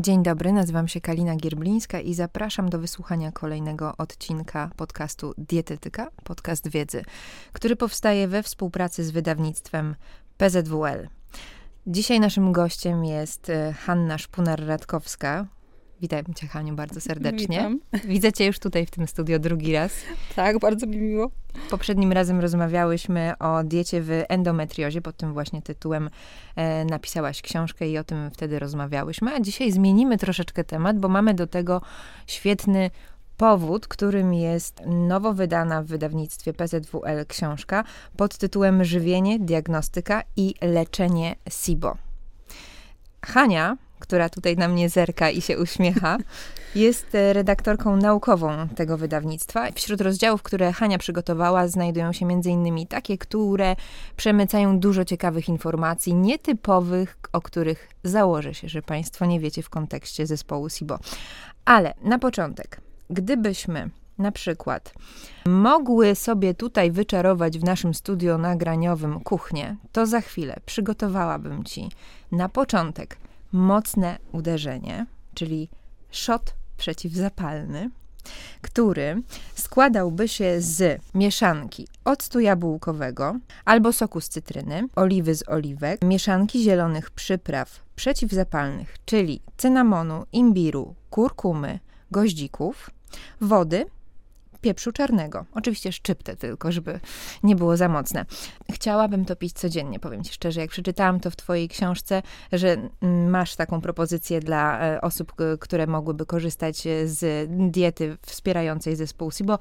Dzień dobry, nazywam się Kalina Gierblińska i zapraszam do wysłuchania kolejnego odcinka podcastu Dietetyka, podcast wiedzy, który powstaje we współpracy z wydawnictwem PZWL. Dzisiaj naszym gościem jest e, Hanna Szpunar-Radkowska, Witam Cię, Haniu, bardzo serdecznie. Witam. Widzę Cię już tutaj w tym studio drugi raz. Tak, bardzo mi miło. Poprzednim razem rozmawiałyśmy o diecie w endometriozie, pod tym właśnie tytułem e, napisałaś książkę i o tym wtedy rozmawiałyśmy. A dzisiaj zmienimy troszeczkę temat, bo mamy do tego świetny powód, którym jest nowo wydana w wydawnictwie PZWL książka pod tytułem Żywienie, diagnostyka i leczenie SIBO. Hania która tutaj na mnie zerka i się uśmiecha, jest e, redaktorką naukową tego wydawnictwa. Wśród rozdziałów, które Hania przygotowała, znajdują się m.in. takie, które przemycają dużo ciekawych informacji, nietypowych, o których założę się, że Państwo nie wiecie w kontekście zespołu SIBO. Ale na początek, gdybyśmy na przykład mogły sobie tutaj wyczarować w naszym studio nagraniowym kuchnię, to za chwilę przygotowałabym Ci na początek mocne uderzenie, czyli szot przeciwzapalny, który składałby się z mieszanki octu jabłkowego albo soku z cytryny, oliwy z oliwek, mieszanki zielonych przypraw przeciwzapalnych, czyli cynamonu, imbiru, kurkumy, goździków, wody pieprzu czarnego. Oczywiście szczyptę tylko, żeby nie było za mocne. Chciałabym to pić codziennie, powiem ci szczerze. Jak przeczytałam to w twojej książce, że masz taką propozycję dla e, osób, które mogłyby korzystać e, z diety wspierającej zespół SIBO,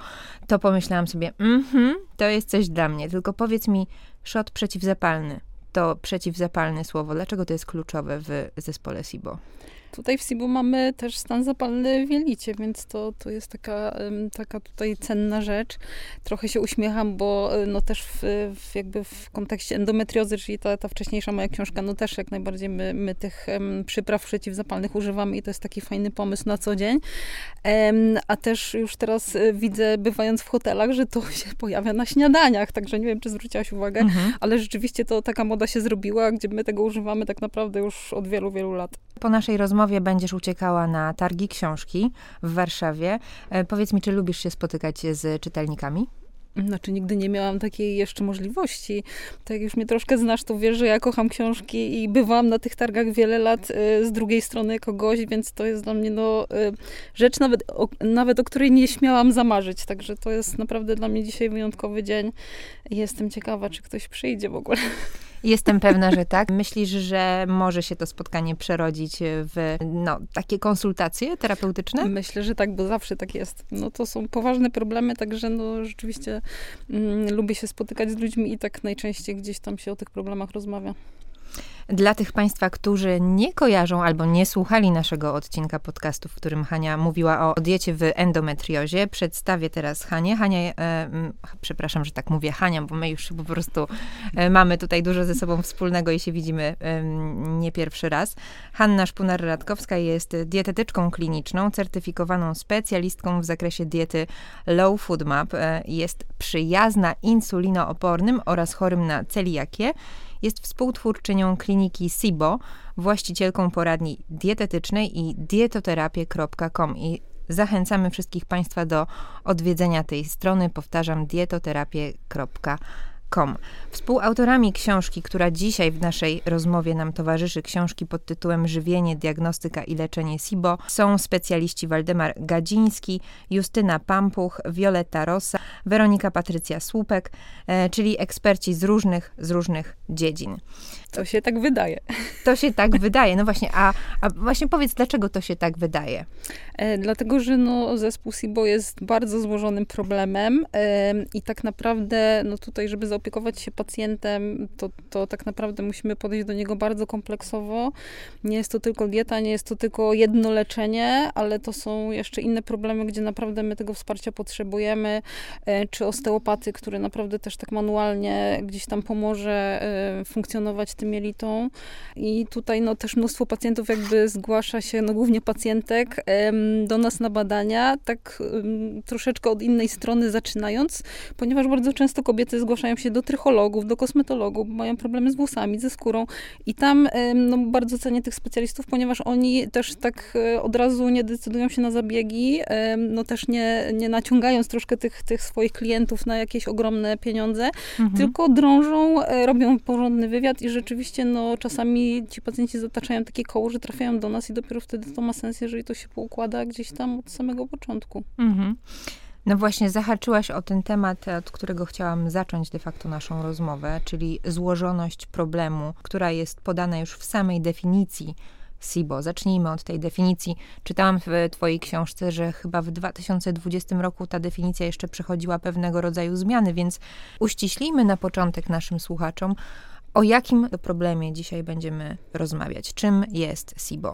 to pomyślałam sobie, mhm, to jest coś dla mnie. Tylko powiedz mi, szot przeciwzapalny. To przeciwzapalne słowo. Dlaczego to jest kluczowe w zespole SIBO? Tutaj w Sibu mamy też stan zapalny w jelicie, więc to, to jest taka, taka tutaj cenna rzecz. Trochę się uśmiecham, bo e, no też w, w jakby w kontekście endometriozy, czyli ta, ta wcześniejsza moja książka, no też jak najbardziej my, my tych przypraw przeciwzapalnych używamy i to jest taki fajny pomysł na co dzień. A też już teraz e, widzę, bywając w hotelach, że to się pojawia na śniadaniach, także nie wiem, czy zwróciłaś uwagę, mhm. ale rzeczywiście to taka moda się zrobiła, gdzie my tego używamy tak naprawdę już od wielu, wielu lat. Po naszej rozmowie będziesz uciekała na targi książki w Warszawie. E, powiedz mi, czy lubisz się spotykać z czytelnikami? Znaczy, nigdy nie miałam takiej jeszcze możliwości. Tak jak już mnie troszkę znasz, to wiesz, że ja kocham książki i bywałam na tych targach wiele lat y, z drugiej strony kogoś, więc to jest dla mnie no, y, rzecz nawet o, nawet o której nie śmiałam zamarzyć. Także to jest naprawdę dla mnie dzisiaj wyjątkowy dzień. Jestem ciekawa, czy ktoś przyjdzie w ogóle. Jestem pewna, że tak. Myślisz, że może się to spotkanie przerodzić w no, takie konsultacje terapeutyczne? Myślę, że tak, bo zawsze tak jest. No to są poważne problemy, także no rzeczywiście mm, lubię się spotykać z ludźmi i tak najczęściej gdzieś tam się o tych problemach rozmawia. Dla tych Państwa, którzy nie kojarzą albo nie słuchali naszego odcinka podcastu, w którym Hania mówiła o diecie w endometriozie, przedstawię teraz Hanię. Hania, e, przepraszam, że tak mówię Hania, bo my już po prostu e, mamy tutaj dużo ze sobą wspólnego i się widzimy e, nie pierwszy raz. Hanna Szpunar-Radkowska jest dietetyczką kliniczną, certyfikowaną specjalistką w zakresie diety Low Food Map. E, jest przyjazna insulinoopornym oraz chorym na celiakię jest współtwórczynią kliniki SIBO, właścicielką poradni dietetycznej i dietoterapię.com i zachęcamy wszystkich Państwa do odwiedzenia tej strony. Powtarzam, dietoterapię.com. Współautorami książki, która dzisiaj w naszej rozmowie nam towarzyszy, książki pod tytułem Żywienie, diagnostyka i leczenie SIBO, są specjaliści Waldemar Gadziński, Justyna Pampuch, Violetta Rosa, Weronika Patrycja Słupek, e, czyli eksperci z różnych, z różnych dziedzin. To się tak wydaje. To się tak wydaje. No właśnie, a, a właśnie powiedz, dlaczego to się tak wydaje? E, dlatego, że no, zespół SIBO jest bardzo złożonym problemem e, i tak naprawdę no tutaj, żeby zaopiekować się pacjentem, to, to tak naprawdę musimy podejść do niego bardzo kompleksowo. Nie jest to tylko dieta, nie jest to tylko jedno leczenie, ale to są jeszcze inne problemy, gdzie naprawdę my tego wsparcia potrzebujemy, e, czy osteopaty, który naprawdę też tak manualnie gdzieś tam pomoże e, funkcjonować tym jelitą. I tutaj no, też mnóstwo pacjentów jakby zgłasza się, no głównie pacjentek, do nas na badania, tak troszeczkę od innej strony zaczynając, ponieważ bardzo często kobiety zgłaszają się się do trychologów, do kosmetologów, mają problemy z włosami, ze skórą i tam no, bardzo cenię tych specjalistów, ponieważ oni też tak e, od razu nie decydują się na zabiegi, no też nie, nie naciągając troszkę tych, tych swoich klientów na jakieś ogromne pieniądze, mhm. tylko drążą, e, robią porządny wywiad i rzeczywiście no czasami ci pacjenci zataczają takie koło, że trafiają do nas i dopiero wtedy to ma sens, jeżeli to się poukłada gdzieś tam od samego początku. Mhm. No właśnie, zahaczyłaś o ten temat, od którego chciałam zacząć de facto naszą rozmowę, czyli złożoność problemu, która jest podana już w samej definicji SIBO. Zacznijmy od tej definicji. Czytałam w Twojej książce, że chyba w 2020 roku ta definicja jeszcze przechodziła pewnego rodzaju zmiany, więc uściślijmy na początek naszym słuchaczom, o jakim problemie dzisiaj będziemy rozmawiać. Czym jest SIBO?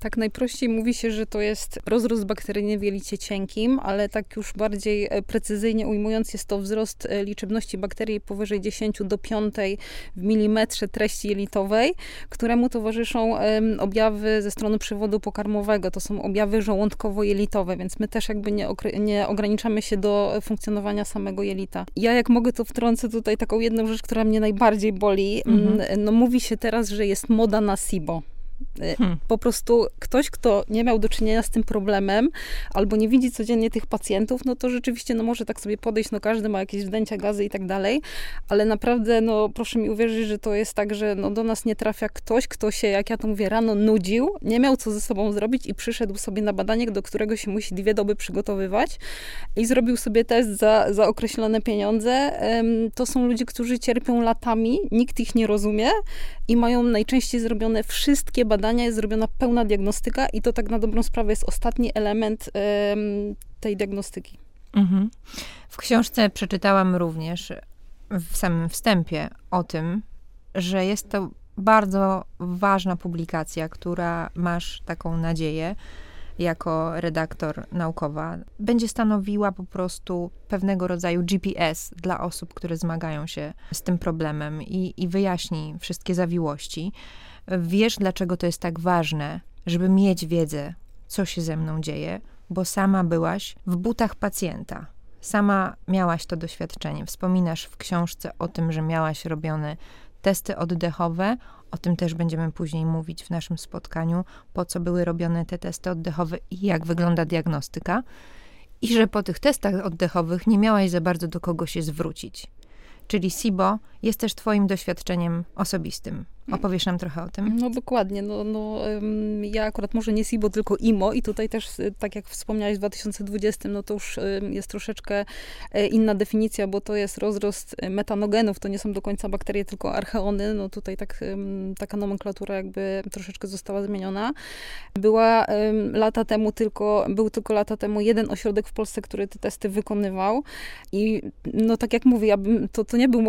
Tak najprościej mówi się, że to jest rozrost bakteryjny w jelicie cienkim, ale tak już bardziej e, precyzyjnie ujmując, jest to wzrost e, liczebności bakterii powyżej 10 do 5 w milimetrze treści jelitowej, któremu towarzyszą objawy ze strony przewodu pokarmowego. To są objawy żołądkowo-jelitowe, więc my też jakby nie, nie ograniczamy się do funkcjonowania samego jelita. Ja jak mogę, to wtrącę tutaj taką jedną rzecz, która mnie najbardziej boli. Mhm. Mm, no mówi się teraz, że jest moda na SIBO. Y, hmm. Po prostu ktoś, kto nie miał do czynienia z tym problemem, albo nie widzi codziennie tych pacjentów, no to rzeczywiście no może tak sobie podejść, no każdy ma jakieś wdęcia, gazy i tak dalej, ale naprawdę, no proszę mi uwierzyć, że to jest tak, że no, do nas nie trafia ktoś, kto się, jak ja to mówię, rano nudził, nie miał co ze sobą zrobić i przyszedł sobie na badanie, do którego się musi dwie doby przygotowywać i zrobił sobie test za, za określone pieniądze. To są ludzie, którzy cierpią latami, nikt ich nie rozumie i mają najczęściej zrobione wszystkie badania, jest zrobiona pełna diagnostyka i to tak na dobrą sprawę jest ostatni element tej diagnostyki. Mhm. W książce przeczytałam również w samym wstępie o tym, że jest to bardzo ważna publikacja, która masz taką nadzieję, jako redaktor naukowa, będzie stanowiła po prostu pewnego rodzaju GPS dla osób, które zmagają się z tym problemem i, i wyjaśni wszystkie zawiłości. Wiesz, dlaczego to jest tak ważne, żeby mieć wiedzę, co się ze mną dzieje, bo sama byłaś w butach pacjenta. Sama miałaś to doświadczenie. Wspominasz w książce o tym, że miałaś robione testy oddechowe. O tym też będziemy później mówić w naszym spotkaniu, po co były robione te testy oddechowe i jak wygląda diagnostyka. I że po tych testach oddechowych nie miałaś za bardzo do kogo się zwrócić. Czyli SIBO jest też Twoim doświadczeniem osobistym. Opowiesz nam trochę o tym? No dokładnie. No, no, ja akurat może nie SIBO, tylko IMO i tutaj też, y, tak jak wspomniałeś, w 2020, no to już jest troszeczkę e, inna definicja, bo to jest rozrost e, metanogenów, to nie są do końca bakterie, tylko archeony. No tutaj tak, taka nomenklatura jakby troszeczkę została zmieniona. Była lata temu tylko, był tylko lata temu jeden ośrodek w Polsce, który te testy wykonywał i no tak jak mówię, ja bym, to, to, nie był,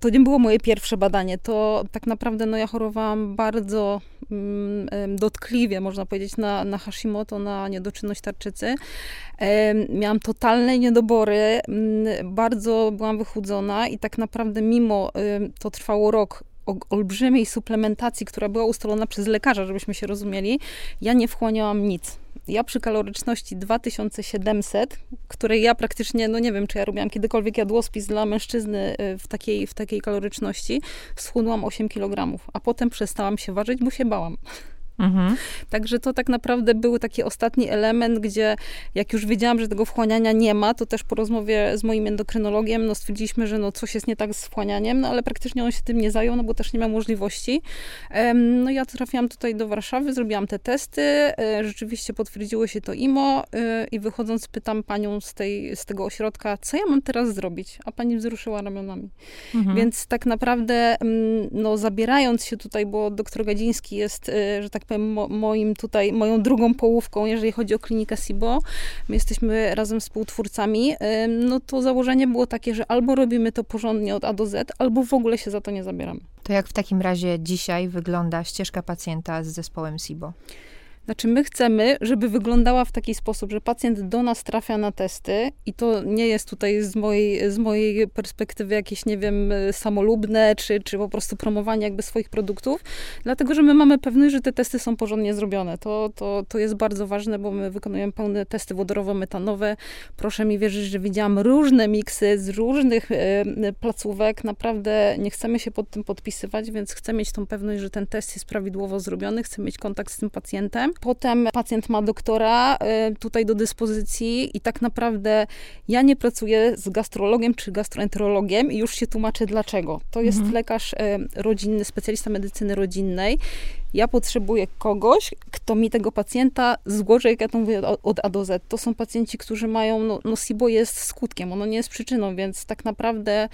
to nie było moje pierwsze badanie, to tak naprawdę no ja chorowałam bardzo mm, dotkliwie, można powiedzieć, na, na Hashimoto, na niedoczynność tarczycy. Miałam totalne niedobory, mm, bardzo byłam wychudzona i tak naprawdę mimo, to trwało rok, olbrzymiej suplementacji, która była ustalona przez lekarza, żebyśmy się rozumieli, ja nie wchłaniałam nic ja przy kaloryczności 2700, której ja praktycznie, no nie wiem, czy ja robiłam kiedykolwiek jadłospis dla mężczyzny y, w takiej, w takiej kaloryczności, schudłam 8 kg, a potem przestałam się ważyć, bo się bałam. Mhm. Także to tak naprawdę był taki ostatni element, gdzie jak już wiedziałam, że tego wchłaniania nie ma, to też po rozmowie z moim endokrynologiem, no stwierdziliśmy, że no coś jest nie tak z wchłanianiem, no ale praktycznie on się tym nie zajął, no bo też nie miał możliwości. No ja trafiłam tutaj do Warszawy, zrobiłam te testy, e, rzeczywiście potwierdziło się to IMO e, i wychodząc pytam panią z, tej, z tego ośrodka, co ja mam teraz zrobić? A pani wzruszyła ramionami. Mhm. Więc tak naprawdę, no zabierając się tutaj, bo doktor Gadziński jest, e, że tak powiem, powiem, mo, moim tutaj, moją drugą połówką, jeżeli chodzi o klinikę SIBO. My jesteśmy razem współtwórcami. No to założenie było takie, że albo robimy to porządnie od A do Z, albo w ogóle się za to nie zabieramy. To jak w takim razie dzisiaj wygląda ścieżka pacjenta z zespołem SIBO? Znaczy, my chcemy, żeby wyglądała w taki sposób, że pacjent do nas trafia na testy i to nie jest tutaj z mojej, z mojej perspektywy jakieś, nie wiem, samolubne, czy, czy po prostu promowanie jakby swoich produktów, dlatego, że my mamy pewność, że te testy są porządnie zrobione. To, to, to jest bardzo ważne, bo my wykonujemy pełne testy wodorowo-metanowe. Proszę mi wierzyć, że widziałam różne miksy z różnych e, placówek. Naprawdę nie chcemy się pod tym podpisywać, więc chcę mieć tą pewność, że ten test jest prawidłowo zrobiony, chcę mieć kontakt z tym pacjentem. Potem pacjent ma doktora e, tutaj do dyspozycji i tak naprawdę ja nie pracuję z gastrologiem czy gastroenterologiem i już się tłumaczę dlaczego. To jest mhm. lekarz e, rodzinny, specjalista medycyny rodzinnej ja potrzebuję kogoś, kto mi tego pacjenta złoży, jak ja to mówię, od A do Z. To są pacjenci, którzy mają, no, no SIBO jest skutkiem, ono nie jest przyczyną, więc tak naprawdę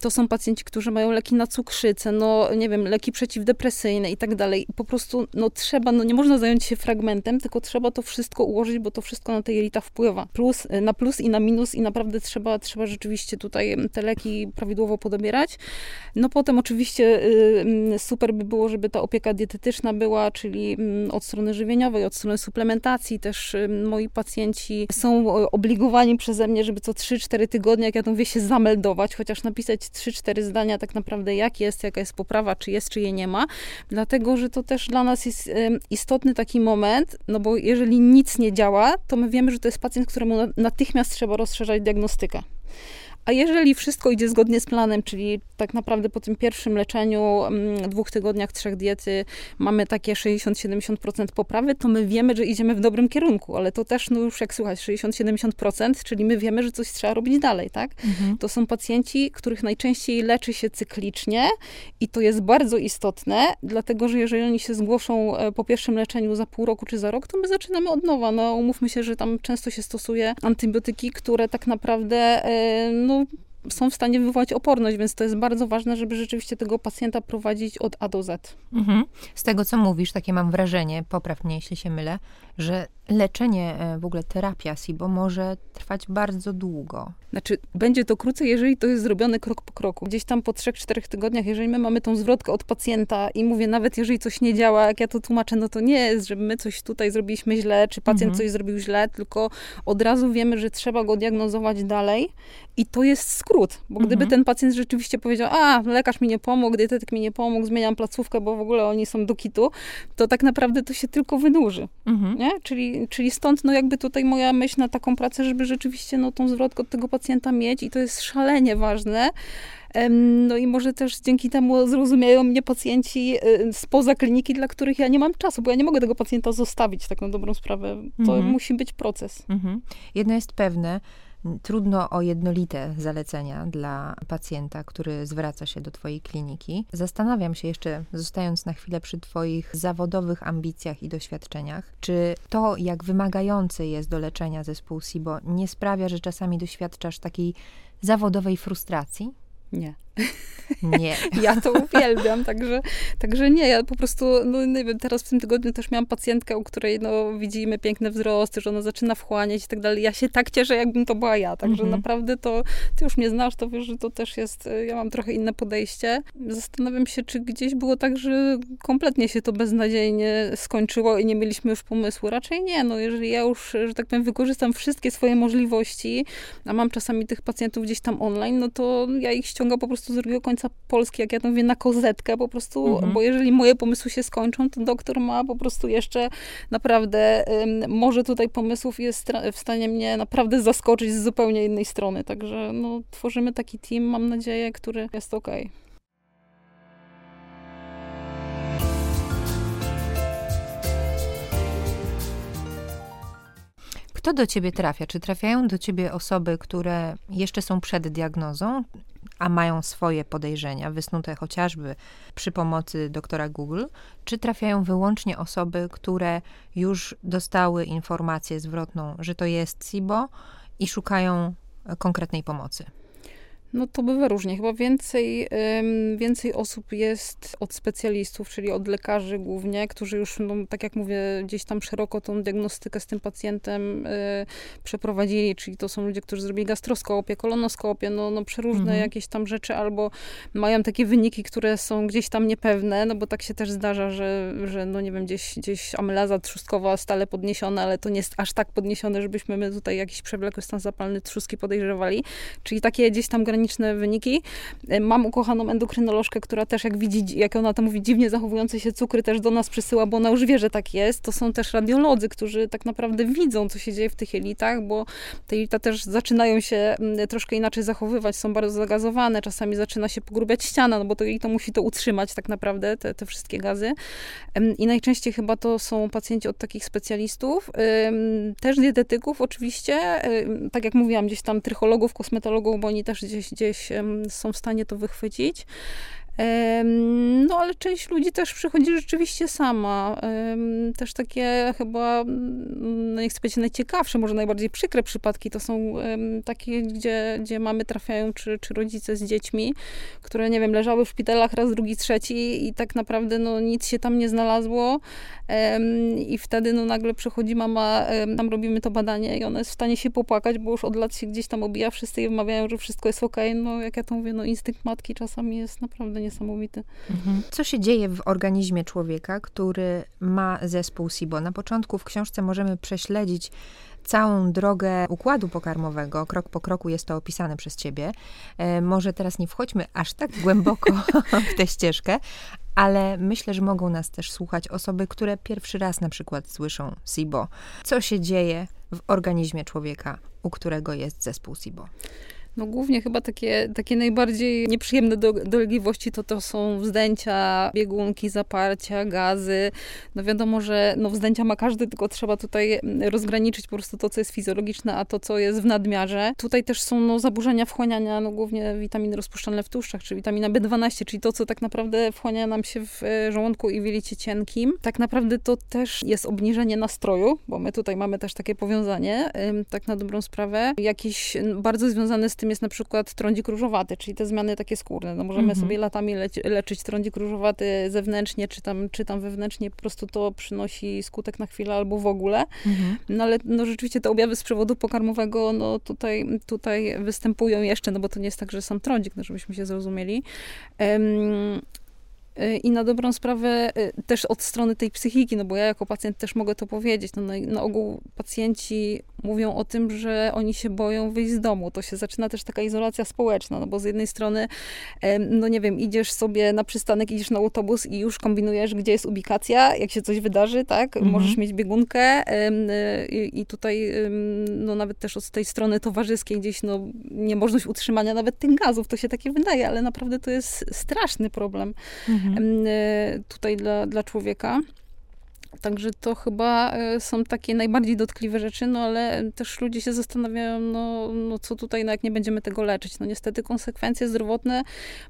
to są pacjenci, którzy mają leki na cukrzycę, no nie wiem, leki przeciwdepresyjne i tak dalej. Po prostu, no trzeba, no nie można zająć się fragmentem, tylko trzeba to wszystko ułożyć, bo to wszystko na te jelita wpływa. Plus, na plus i na minus i naprawdę trzeba, trzeba rzeczywiście tutaj te leki prawidłowo podobierać. No potem oczywiście y, super by było, żeby ta opieka dietetyczna była, czyli mm, od strony żywieniowej, od strony suplementacji. Też moi pacjenci są obligowani przeze mnie, żeby co 3-4 tygodnie, jak ja to mówię, się zameldować, chociaż napisać 3-4 zdania tak naprawdę, jak jest, jaka jest poprawa, czy jest, czy jej nie ma. Dlatego, że to też dla nas jest istotny taki moment, no bo jeżeli nic nie działa, to my wiemy, że to jest pacjent, któremu natychmiast trzeba rozszerzać diagnostykę. A jeżeli wszystko idzie zgodnie z planem, czyli tak naprawdę po tym pierwszym leczeniu, mm, dwóch tygodniach, trzech diety, mamy takie 60-70% poprawy, to my wiemy, że idziemy w dobrym kierunku, ale to też, no już jak słuchać, 60-70%, czyli my wiemy, że coś trzeba robić dalej, tak? Mhm. To są pacjenci, których najczęściej leczy się cyklicznie i to jest bardzo istotne, dlatego, że jeżeli oni się zgłoszą e, po pierwszym leczeniu za pół roku czy za rok, to my zaczynamy od nowa. No umówmy się, że tam często się stosuje antybiotyki, które tak naprawdę, e, no no, są w stanie wywołać oporność, więc to jest bardzo ważne, żeby rzeczywiście tego pacjenta prowadzić od A do Z. Mhm. Z tego, co mówisz, takie mam wrażenie, popraw mnie, jeśli się mylę, że leczenie, e, w ogóle terapia SIBO może trwać bardzo długo. Znaczy, będzie to krócej, jeżeli to jest zrobione krok po kroku. Gdzieś tam po 3-4 tygodniach, jeżeli my mamy tą zwrotkę od pacjenta i mówię, nawet jeżeli coś nie działa, jak ja to tłumaczę, no to nie jest, że my coś tutaj zrobiliśmy źle, czy pacjent mhm. coś zrobił źle, tylko od razu wiemy, że trzeba go diagnozować dalej i to jest skrót, bo gdyby mhm. ten pacjent rzeczywiście powiedział, a lekarz mi nie pomógł, dietetyk mi nie pomógł, zmieniam placówkę, bo w ogóle oni są do kitu, to tak naprawdę to się tylko wydłuży. Mhm. Nie? Czyli, czyli stąd no jakby tutaj moja myśl na taką pracę, żeby rzeczywiście no, tą zwrotkę od tego pacjenta mieć i to jest szalenie ważne. No i może też dzięki temu zrozumieją mnie pacjenci y, spoza kliniki, dla których ja nie mam czasu, bo ja nie mogę tego pacjenta zostawić tak na dobrą sprawę. To mhm. musi być proces. Mhm. Jedno jest pewne, Trudno o jednolite zalecenia dla pacjenta, który zwraca się do Twojej kliniki. Zastanawiam się jeszcze, zostając na chwilę przy Twoich zawodowych ambicjach i doświadczeniach, czy to, jak wymagający jest do leczenia zespół SIBO, nie sprawia, że czasami doświadczasz takiej zawodowej frustracji? Nie. Nie. Ja to uwielbiam, także, także nie, ja po prostu, no nie wiem, teraz w tym tygodniu też miałam pacjentkę, u której no widzimy piękne wzrosty, że ona zaczyna wchłaniać i tak dalej. Ja się tak cieszę, jakbym to była ja, także mhm. naprawdę to, ty już mnie znasz, to wiesz, że to też jest, ja mam trochę inne podejście. Zastanawiam się, czy gdzieś było tak, że kompletnie się to beznadziejnie skończyło i nie mieliśmy już pomysłu. Raczej nie, no jeżeli ja już, że tak powiem, wykorzystam wszystkie swoje możliwości, a mam czasami tych pacjentów gdzieś tam online, no to ja ich ściągam po prostu z drugiego końca Polski, jak ja to mówię, na kozetkę po prostu, mhm. bo jeżeli moje pomysły się skończą, to doktor ma po prostu jeszcze naprawdę, um, może tutaj pomysłów jest w stanie mnie naprawdę zaskoczyć z zupełnie innej strony. Także no, tworzymy taki team, mam nadzieję, który jest ok. Kto do ciebie trafia? Czy trafiają do ciebie osoby, które jeszcze są przed diagnozą, a mają swoje podejrzenia, wysnute chociażby przy pomocy doktora Google, czy trafiają wyłącznie osoby, które już dostały informację zwrotną, że to jest SIBO i szukają konkretnej pomocy? No to bywa różnie. Chyba więcej, więcej osób jest od specjalistów, czyli od lekarzy głównie, którzy już, no, tak jak mówię, gdzieś tam szeroko tą diagnostykę z tym pacjentem y, przeprowadzili, czyli to są ludzie, którzy zrobili gastroskopię, kolonoskopię, no, no przeróżne mhm. jakieś tam rzeczy, albo mają takie wyniki, które są gdzieś tam niepewne, no bo tak się też zdarza, że, że no nie wiem, gdzieś, gdzieś amylaza trzustkowa stale podniesiona, ale to nie jest aż tak podniesione, żebyśmy my tutaj jakiś przewlekły stan zapalny trzustki podejrzewali. Czyli takie gdzieś tam graniczne wyniki. E, mam ukochaną endokrynolożkę, która też jak widzi, jak ona to mówi, dziwnie zachowujące się cukry też do nas przysyła, bo ona już wie, że tak jest. To są też radiolodzy, którzy tak naprawdę widzą, co się dzieje w tych jelitach, bo te jelita też zaczynają się mm, troszkę inaczej zachowywać, są bardzo zagazowane, czasami zaczyna się pogrubiać ściana, no bo to jelito musi to utrzymać tak naprawdę, te, te wszystkie gazy. I najczęściej chyba to są pacjenci od takich specjalistów, też dietetyków oczywiście, tak jak mówiłam, gdzieś tam trychologów, kosmetologów, bo oni też gdzieś, gdzieś są w stanie to wychwycić. No, ale część ludzi też przychodzi rzeczywiście sama. Też takie chyba, nie chcę powiedzieć najciekawsze, może najbardziej przykre przypadki to są takie, gdzie, gdzie mamy trafiają, czy, czy rodzice z dziećmi, które, nie wiem, leżały w szpitalach raz, drugi, trzeci i tak naprawdę no, nic się tam nie znalazło. I wtedy no, nagle przychodzi mama, tam robimy to badanie i ona jest w stanie się popłakać, bo już od lat się gdzieś tam obija, wszyscy jej wmawiają, że wszystko jest okej. Okay. No, jak ja to mówię, no instynkt matki czasami jest naprawdę niesamowity. Mhm. Co się dzieje w organizmie człowieka, który ma zespół SIBO? Na początku w książce możemy prześledzić całą drogę układu pokarmowego, krok po kroku jest to opisane przez ciebie. E, może teraz nie wchodźmy aż tak głęboko w tę ścieżkę, ale myślę, że mogą nas też słuchać osoby, które pierwszy raz na przykład słyszą SIBO. Co się dzieje w organizmie człowieka, u którego jest zespół SIBO? No głównie chyba takie, takie najbardziej nieprzyjemne do, dolegliwości to to są wzdęcia, biegunki, zaparcia, gazy. No wiadomo, że no wzdęcia ma każdy, tylko trzeba tutaj rozgraniczyć po prostu to, co jest fizjologiczne, a to, co jest w nadmiarze. Tutaj też są no, zaburzenia wchłaniania, no głównie witaminy rozpuszczalne w tłuszczach, czy witamina B12, czyli to, co tak naprawdę wchłania nam się w e, żołądku i w jelicie cienkim. Tak naprawdę to też jest obniżenie nastroju, bo my tutaj mamy też takie powiązanie, tak na dobrą sprawę. Jakiś bardzo związany z tym tym jest na przykład trądzik różowaty, czyli te zmiany takie skórne. No możemy mhm. sobie latami leci, leczyć trądzik różowaty zewnętrznie, czy tam, czy tam wewnętrznie, po prostu to przynosi skutek na chwilę albo w ogóle. Mhm. No ale no, rzeczywiście te objawy z przewodu pokarmowego no, tutaj, tutaj występują jeszcze, no bo to nie jest tak, że sam trądzik, no żebyśmy się zrozumieli. Um, i na dobrą sprawę y, też od strony tej psychiki, no bo ja jako pacjent też mogę to powiedzieć. No, na, na ogół pacjenci mówią o tym, że oni się boją wyjść z domu. To się zaczyna też taka izolacja społeczna, no bo z jednej strony, no nie wiem, idziesz sobie na przystanek, idziesz na autobus i już kombinujesz, gdzie jest ubikacja, jak się coś wydarzy, tak? Mhm. Możesz mieć biegunkę i, i tutaj no nawet też od tej strony towarzyskiej gdzieś no niemożność utrzymania nawet tych gazów, to się takie wydaje, ale naprawdę to jest straszny problem. Mhm mhm. tutaj dla, dla człowieka. Także to chyba e, są takie najbardziej dotkliwe rzeczy, no ale też ludzie się zastanawiają, no, no co tutaj, no jak nie będziemy tego leczyć. No niestety konsekwencje zdrowotne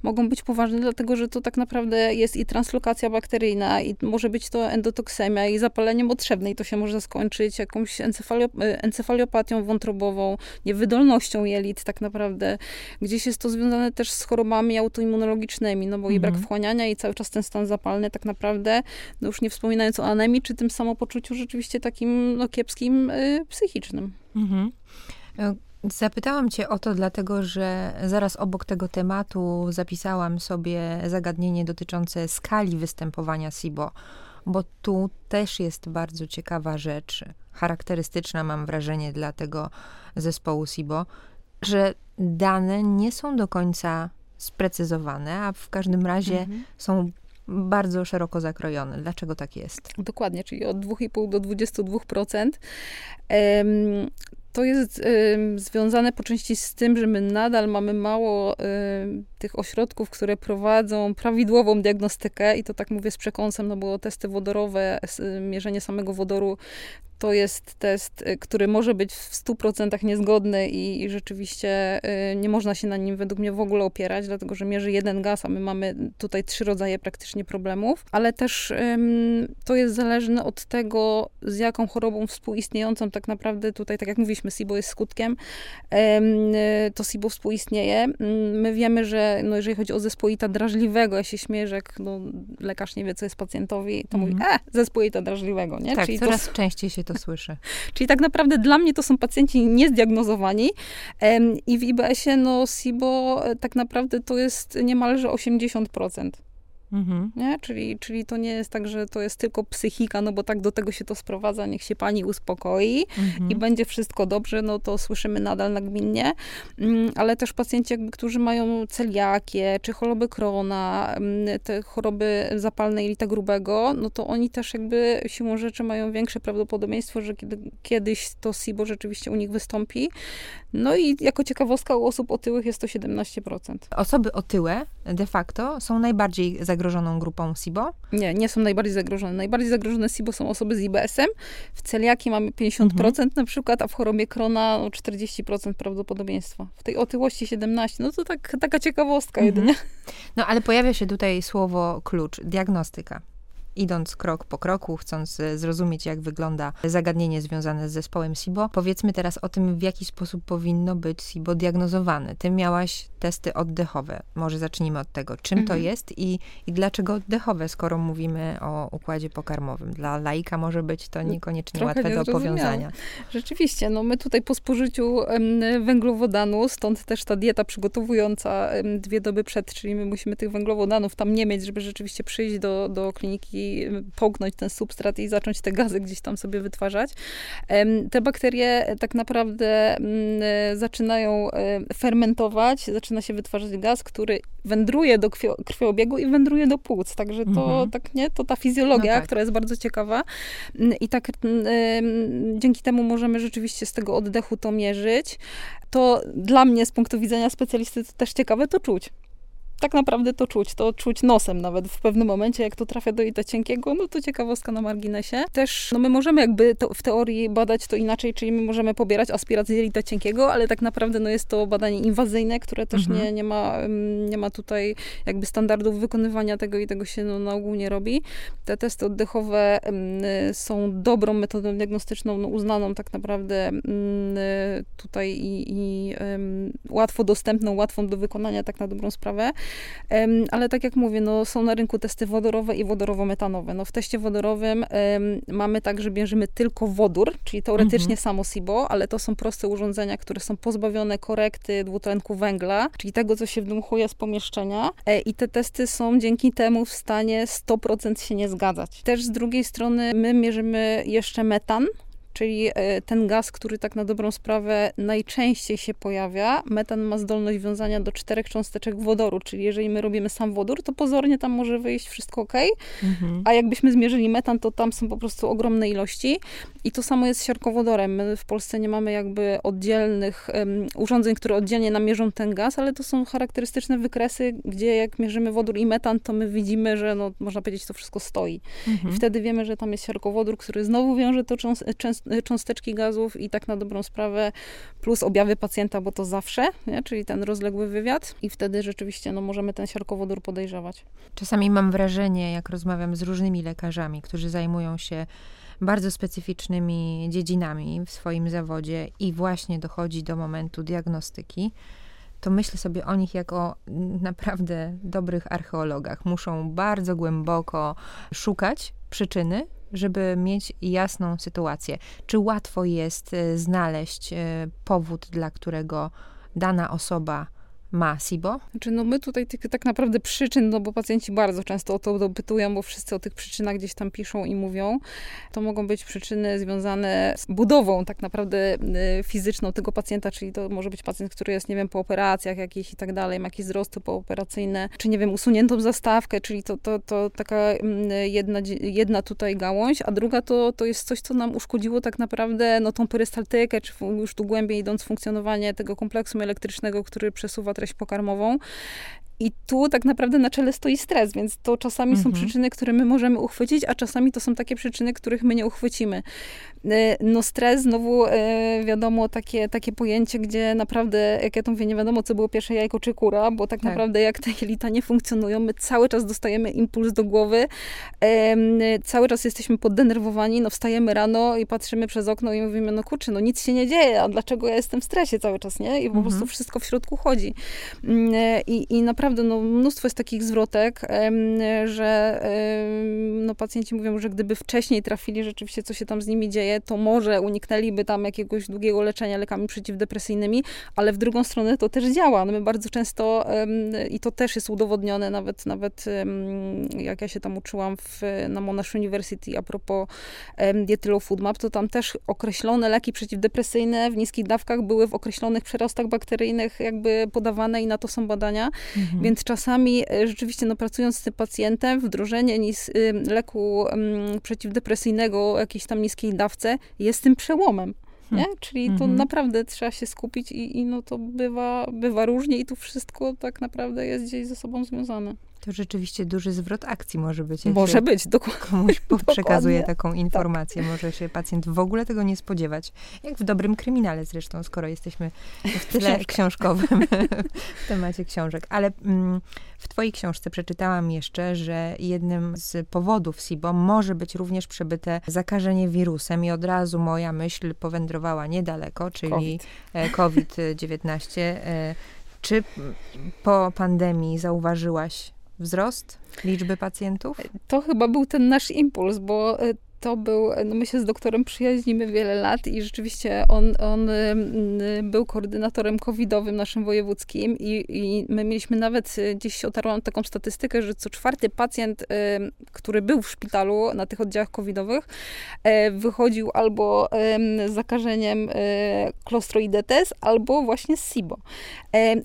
mogą być poważne, dlatego że to tak naprawdę jest i translokacja bakteryjna, i może być to endotoksemia, i zapalenie motrzewne, i to się może skończyć jakąś encefalio- e, encefaliopatią wątrobową, niewydolnością jelit tak naprawdę. Gdzieś jest to związane też z chorobami autoimmunologicznymi, no bo mhm. i brak mhm. wchłaniania, i cały czas ten stan zapalny tak naprawdę, no już nie wspominając o anemii, czy tym samopoczuciu rzeczywiście takim no, kiepskim y, psychicznym. Mhm. E, zapytałam Cię o to, dlatego że zaraz obok tego tematu zapisałam sobie zagadnienie dotyczące skali występowania SIBO, bo tu też jest bardzo ciekawa rzecz, charakterystyczna, mam wrażenie, dla tego zespołu SIBO, że dane nie są do końca sprecyzowane, a w każdym razie mhm. są bardzo szeroko zakrojony. Dlaczego tak jest? Dokładnie, czyli od 2,5 do 22%. To jest związane po części z tym, że my nadal mamy mało tych ośrodków, które prowadzą prawidłową diagnostykę i to tak mówię z przekąsem, no bo testy wodorowe, mierzenie samego wodoru to jest test, y, który może być w 100% niezgodny i, i, rzeczywiście y, nie można się na nim według mnie w ogóle opierać, dlatego że mierzy jeden gaz, a my mamy tutaj trzy rodzaje praktycznie problemów, ale też to jest zależne od tego, z jaką chorobą współistniejącą tak naprawdę tutaj, tak jak mówiliśmy, SIBO jest skutkiem, to SIBO współistnieje. My wiemy, że no, jeżeli chodzi o zespoita drażliwego, ja się śmieję, że jak no, lekarz nie wie, co jest pacjentowi, to mm. mówi, e, zespoita drażliwego, nie? Tak, Czyli coraz to, częściej się to słyszy. Czyli tak naprawdę dla mnie to są pacjenci niezdiagnozowani i w IBS-ie no SIBO e, tak naprawdę to jest niemalże 80%. Mhm. Nie? Czyli, czyli to nie jest tak, że to jest tylko psychika, no bo tak do tego się to sprowadza, niech się pani uspokoi mhm. i będzie wszystko dobrze, no to słyszymy nadal nagminnie, mm, ale też pacjenci jakby, którzy mają celiakię, czy choroby Krona, mm, te choroby zapalne jelita grubego, no to oni też jakby siłą rzeczy mają większe prawdopodobieństwo, że kiedy, kiedyś to SIBO rzeczywiście u nich wystąpi. No i jako ciekawostka u osób otyłych jest to 17%. Osoby otyłe de facto są najbardziej zagrożone zagrożoną grupą SIBO? Nie, nie są najbardziej zagrożone. Najbardziej zagrożone SIBO są osoby z IBS-em. W celiaki mamy 50% mhm. na przykład, a w chorobie Krona no, 40% prawdopodobieństwa. W tej otyłości 17%. No to tak, taka ciekawostka mhm. jedynie. No ale pojawia się tutaj słowo klucz, diagnostyka idąc krok po kroku, chcąc e, zrozumieć, jak wygląda zagadnienie związane z zespołem SIBO, powiedzmy teraz o tym, w jaki sposób powinno być SIBO diagnozowane. Ty miałaś testy oddechowe. Może zacznijmy od tego, czym mhm. to jest i, i dlaczego oddechowe, skoro mówimy o układzie pokarmowym. Dla laika może być to niekoniecznie Trochę łatwe do powiązania. Rzeczywiście, no my tutaj po spożyciu węglowodanu, stąd też ta dieta przygotowująca dwie doby przed, czyli my musimy tych węglowodanów tam nie mieć, żeby rzeczywiście przyjść do, do kliniki połknąć ten substrat i zacząć te gazy gdzieś tam sobie wytwarzać. Te bakterie tak naprawdę mm, zaczynają fermentować, zaczyna się wytwarzać gaz, który wędruje do krwiobiegu i wędruje do płuc. Także to mhm. tak, nie? To ta fizjologia, no tak. która jest bardzo ciekawa. Mm, I tak dzięki temu możemy rzeczywiście z tego oddechu to mierzyć. To dla mnie z punktu widzenia specjalisty to też ciekawe to czuć tak naprawdę to czuć, to czuć nosem nawet w pewnym momencie, jak to trafia do ita cienkiego, no to ciekawostka na marginesie. Też, no my możemy jakby w teorii badać to inaczej, czyli my możemy pobierać aspirat z jelita cienkiego, ale tak naprawdę no jest to badanie inwazyjne, które też mhm. nie, nie, ma, nie ma tutaj jakby standardów wykonywania tego i tego się no, na ogół nie robi. Te testy oddechowe są dobrą metodą diagnostyczną, no, uznaną tak naprawdę tutaj i, i łatwo dostępną, łatwą do wykonania tak na dobrą sprawę. Ale tak jak mówię, no, są na rynku testy wodorowe i wodorowo-metanowe. No, w teście wodorowym mamy tak, że bierzemy tylko wodór, czyli teoretycznie mhm. samo SIBO, ale to są proste urządzenia, które są pozbawione korekty dwutlenku węgla, czyli tego, co się wdmuchuje z pomieszczenia. E, I te testy są dzięki temu w stanie 100% się nie zgadzać. Też z drugiej strony my mierzymy jeszcze metan, czyli e, ten gaz, który tak na dobrą sprawę najczęściej się pojawia. Metan ma zdolność wiązania do czterech cząsteczek wodoru, czyli jeżeli my robimy sam wodór, to pozornie tam może wyjść wszystko ok, mhm. a jakbyśmy zmierzyli metan, to tam są po prostu ogromne ilości. I to samo jest z siarkowodorem. My w Polsce nie mamy jakby oddzielnych um, urządzeń, które oddzielnie namierzą ten gaz, ale to są charakterystyczne wykresy, gdzie jak mierzymy wodór i metan, to my widzimy, że no, można powiedzieć, to wszystko stoi. Mhm. I wtedy wiemy, że tam jest siarkowodór, który znowu wiąże to często cząsteczki gazów i tak na dobrą sprawę, plus objawy pacjenta, bo to zawsze, nie? czyli ten rozległy wywiad i wtedy rzeczywiście no, możemy ten siarkowodór podejrzewać. Czasami mam wrażenie, jak rozmawiam z różnymi lekarzami, którzy zajmują się bardzo specyficznymi dziedzinami w swoim zawodzie i właśnie dochodzi do momentu diagnostyki, to myślę sobie o nich jako naprawdę dobrych archeologach. Muszą bardzo głęboko szukać przyczyny żeby mieć jasną sytuację. Czy łatwo jest e, znaleźć e, powód, dla którego dana osoba ma SIBO? Znaczy, no my tutaj tych tak naprawdę przyczyn, no bo pacjenci bardzo często o to dopytują, bo wszyscy o tych przyczynach gdzieś tam piszą i mówią. To mogą być przyczyny związane z budową tak naprawdę y, fizyczną tego pacjenta, czyli to może być pacjent, który jest, nie wiem, po operacjach jakichś i tak dalej, ma jakieś wzrosty pooperacyjne, czy nie wiem, usuniętą zastawkę, czyli to, to, to taka mm, jedna, jedna tutaj gałąź, a druga to, to jest coś, co nam uszkodziło tak naprawdę no, tą perystaltykę, czy już tu głębiej idąc funkcjonowanie tego kompleksu elektrycznego, który przesuwa treść pokarmową. I tu tak naprawdę na czele stoi stres, więc to czasami mhm. są przyczyny, które my możemy uchwycić, a czasami to są takie przyczyny, których my nie uchwycimy. E, no stres, znowu e, wiadomo, takie, takie pojęcie, gdzie naprawdę, jak ja to mówię, nie wiadomo, co było pierwsze jajko czy kura, bo tak, tak. naprawdę jak te jelita nie funkcjonują, my cały czas dostajemy impuls do głowy, cały czas jesteśmy poddenerwowani, no wstajemy rano i patrzymy przez okno i mówimy, no kurczę, no nic się nie dzieje, a dlaczego ja jestem w stresie cały czas, nie? I po mhm. prostu wszystko w środku chodzi. Mm, e, I, i naprawdę, no mnóstwo jest takich zwrotek, że no, pacjenci mówią, że gdyby wcześniej trafili rzeczywiście, co się tam z nimi dzieje, to może uniknęliby tam jakiegoś długiego leczenia lekami przeciwdepresyjnymi, ale w drugą stronę to też działa. No my bardzo często, i to też jest udowodnione, nawet, nawet jak ja się tam uczyłam w, na Monash University a propos diety Low Food Map, to tam też określone leki przeciwdepresyjne w niskich dawkach były w określonych przerostach bakteryjnych jakby podawane i na to są badania. Mhm. Więc czasami e, rzeczywiście, no pracując z tym pacjentem, wdrożenie nis, leku przeciwdepresyjnego o jakiejś tam niskiej dawce jest tym przełomem. Nie? Hmm. Czyli to mhm. naprawdę trzeba się skupić i, i no to bywa, bywa różnie i tu wszystko tak naprawdę jest gdzieś ze sobą związane. To rzeczywiście duży zwrot akcji może być. Może być, dokładnie. Komuś przekazuje taką tak. informację. Tak. Może się pacjent w ogóle tego nie spodziewać. Jak w dobrym kryminale zresztą, skoro jesteśmy w tyle Książka. książkowym w temacie książek. Ale mm, w twojej książce przeczytałam jeszcze, że jednym z powodów SIBO może być również przebyte zakażenie wirusem i od razu moja myśl powędrowała niedaleko, czyli COVID-19. E, czy po pandemii zauważyłaś wzrost liczby pacjentów? To chyba był ten nasz impuls, bo e, to był, no my się z doktorem przyjaźnimy wiele lat i rzeczywiście on, on był koordynatorem covidowym naszym wojewódzkim i, i my mieliśmy nawet, y, gdzieś otarłam taką statystykę, że co czwarty pacjent, który był w szpitalu na tych oddziałach covidowych, e, wychodził albo z zakażeniem klostroidetes, albo właśnie z SIBO.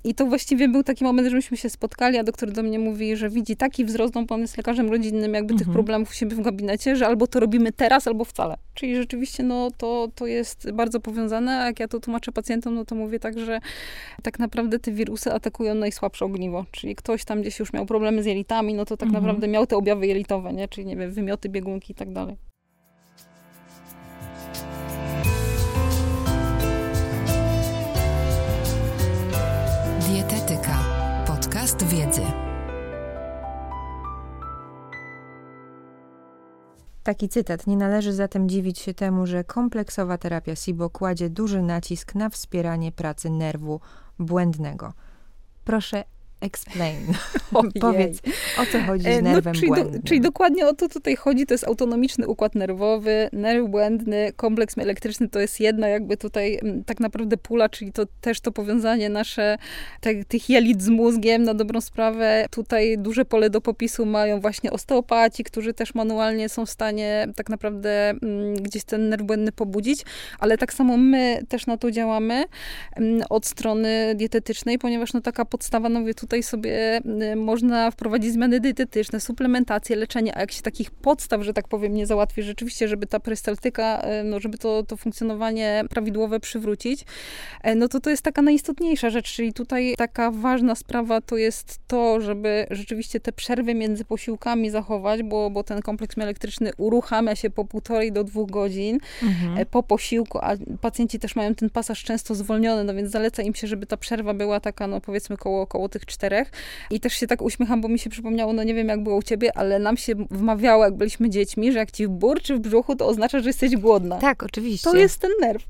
I to właściwie był taki moment, że myśmy się spotkali, a doktor do mnie mówi, że widzi taki wzrost, no pan jest lekarzem rodzinnym, jakby mhm. tych problemów u siebie w gabinecie, że albo to robimy teraz albo wcale. Czyli rzeczywiście no, to, to jest bardzo powiązane, a jak ja to tłumaczę pacjentom, no to mówię tak, że tak naprawdę te wirusy atakują najsłabsze ogniwo. Czyli ktoś tam gdzieś już miał problemy z jelitami, no to tak mhm. naprawdę miał te objawy jelitowe, nie? Czyli nie wiem, wymioty, biegunki i tak dalej. Dietetyka. Podcast wiedzy. Taki cytat. Nie należy zatem dziwić się temu, że kompleksowa terapia SIBO kładzie duży nacisk na wspieranie pracy nerwu błędnego. Proszę Explain. Powiedz, o co chodzi z e, no, nerwem no, czyli błędnym. Do, czyli dokładnie o to tutaj chodzi. To jest autonomiczny układ nerwowy, nerw błędny, kompleks elektryczny to jest jedna jakby tutaj tak naprawdę pula, czyli to też to powiązanie nasze te, tych jelit z mózgiem na dobrą sprawę. Tutaj duże pole do popisu mają właśnie osteopaci, którzy też manualnie są w stanie tak naprawdę gdzieś ten nerw błędny pobudzić, ale tak samo my też na to działamy od strony dietetycznej, ponieważ no taka podstawa, no mówię, tutaj tutaj sobie y, można wprowadzić zmiany dietetyczne, suplementację, leczenie, a jak się takich podstaw, że tak powiem, nie załatwi rzeczywiście, żeby ta perystaltyka, y, no żeby to, to funkcjonowanie prawidłowe przywrócić, y, no to to jest taka najistotniejsza rzecz, czyli tutaj taka ważna sprawa to jest to, żeby rzeczywiście te przerwy między posiłkami zachować, bo, bo ten kompleks elektryczny uruchamia się po półtorej do dwóch godzin mhm. po posiłku, a pacjenci też mają ten pasaż często zwolniony, no więc zaleca im się, żeby ta przerwa była taka, no powiedzmy koło, koło tych czterech. I też się tak uśmiecham, bo mi się przypomniało, no nie wiem jak było u ciebie, ale nam się wmawiało, jak byliśmy dziećmi, że jak ci w burczy w brzuchu, to oznacza, że jesteś głodna. Tak, oczywiście. To jest ten nerw.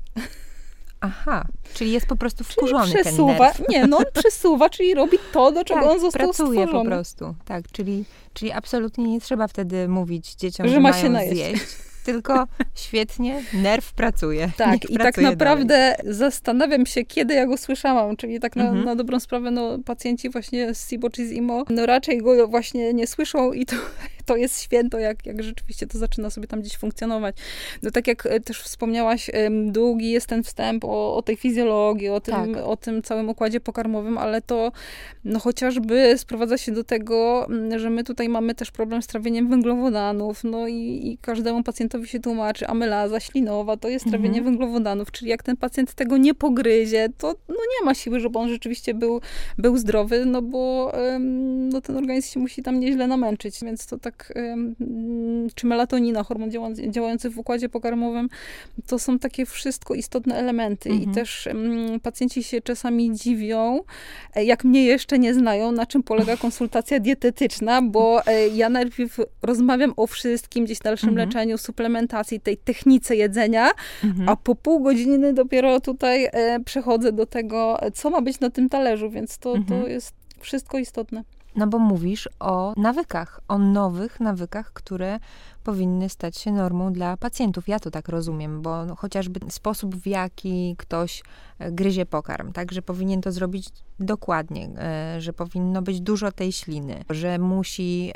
Aha, czyli jest po prostu wkurzony czyli przesuwa, ten nerw. Nie, no on przesuwa, czyli robi to, do czego tak, on został pracuje stworzony. po prostu. Tak, czyli, czyli absolutnie nie trzeba wtedy mówić dzieciom, że, że ma się najeść. zjeść tylko świetnie, nerw pracuje. Tak, i tak naprawdę dalej. zastanawiam się, kiedy ja go słyszałam, czyli tak na, mhm. na dobrą sprawę, no pacjenci właśnie z SIBO czy z IMO, no raczej go właśnie nie słyszą i to to jest święto, jak, jak rzeczywiście to zaczyna sobie tam gdzieś funkcjonować. No tak jak e, też wspomniałaś, długi jest ten wstęp o, o tej fizjologii, o tym, tak. o tym całym układzie pokarmowym, ale to no chociażby sprowadza się do tego, że my tutaj mamy też problem z trawieniem węglowodanów, no i, i każdemu pacjentowi się tłumaczy amylaza ślinowa, to jest trawienie mhm. węglowodanów, czyli jak ten pacjent tego nie pogryzie, to no nie ma siły, żeby on rzeczywiście był, był zdrowy, no bo no ten organizm się musi tam nieźle namęczyć, więc to tak, czy melatonina, hormon działający w układzie pokarmowym, to są takie wszystko istotne elementy mhm. i też pacjenci się czasami dziwią, e, jak mnie jeszcze nie znają, na czym polega konsultacja dietetyczna, bo e, ja najpierw rozmawiam o wszystkim, gdzieś dalszym mhm. leczeniu, suplementacji, tej technice jedzenia, mhm. a po pół godziny dopiero tutaj e, przechodzę do tego, co ma być na tym talerzu, więc to, mhm. to jest wszystko istotne. No bo mówisz o nawykach, o nowych nawykach, które powinny stać się normą dla pacjentów. Ja to tak rozumiem, bo no, chociażby sposób, w jaki ktoś e, gryzie pokarm, tak, że powinien to zrobić dokładnie, e, że powinno być dużo tej śliny, że musi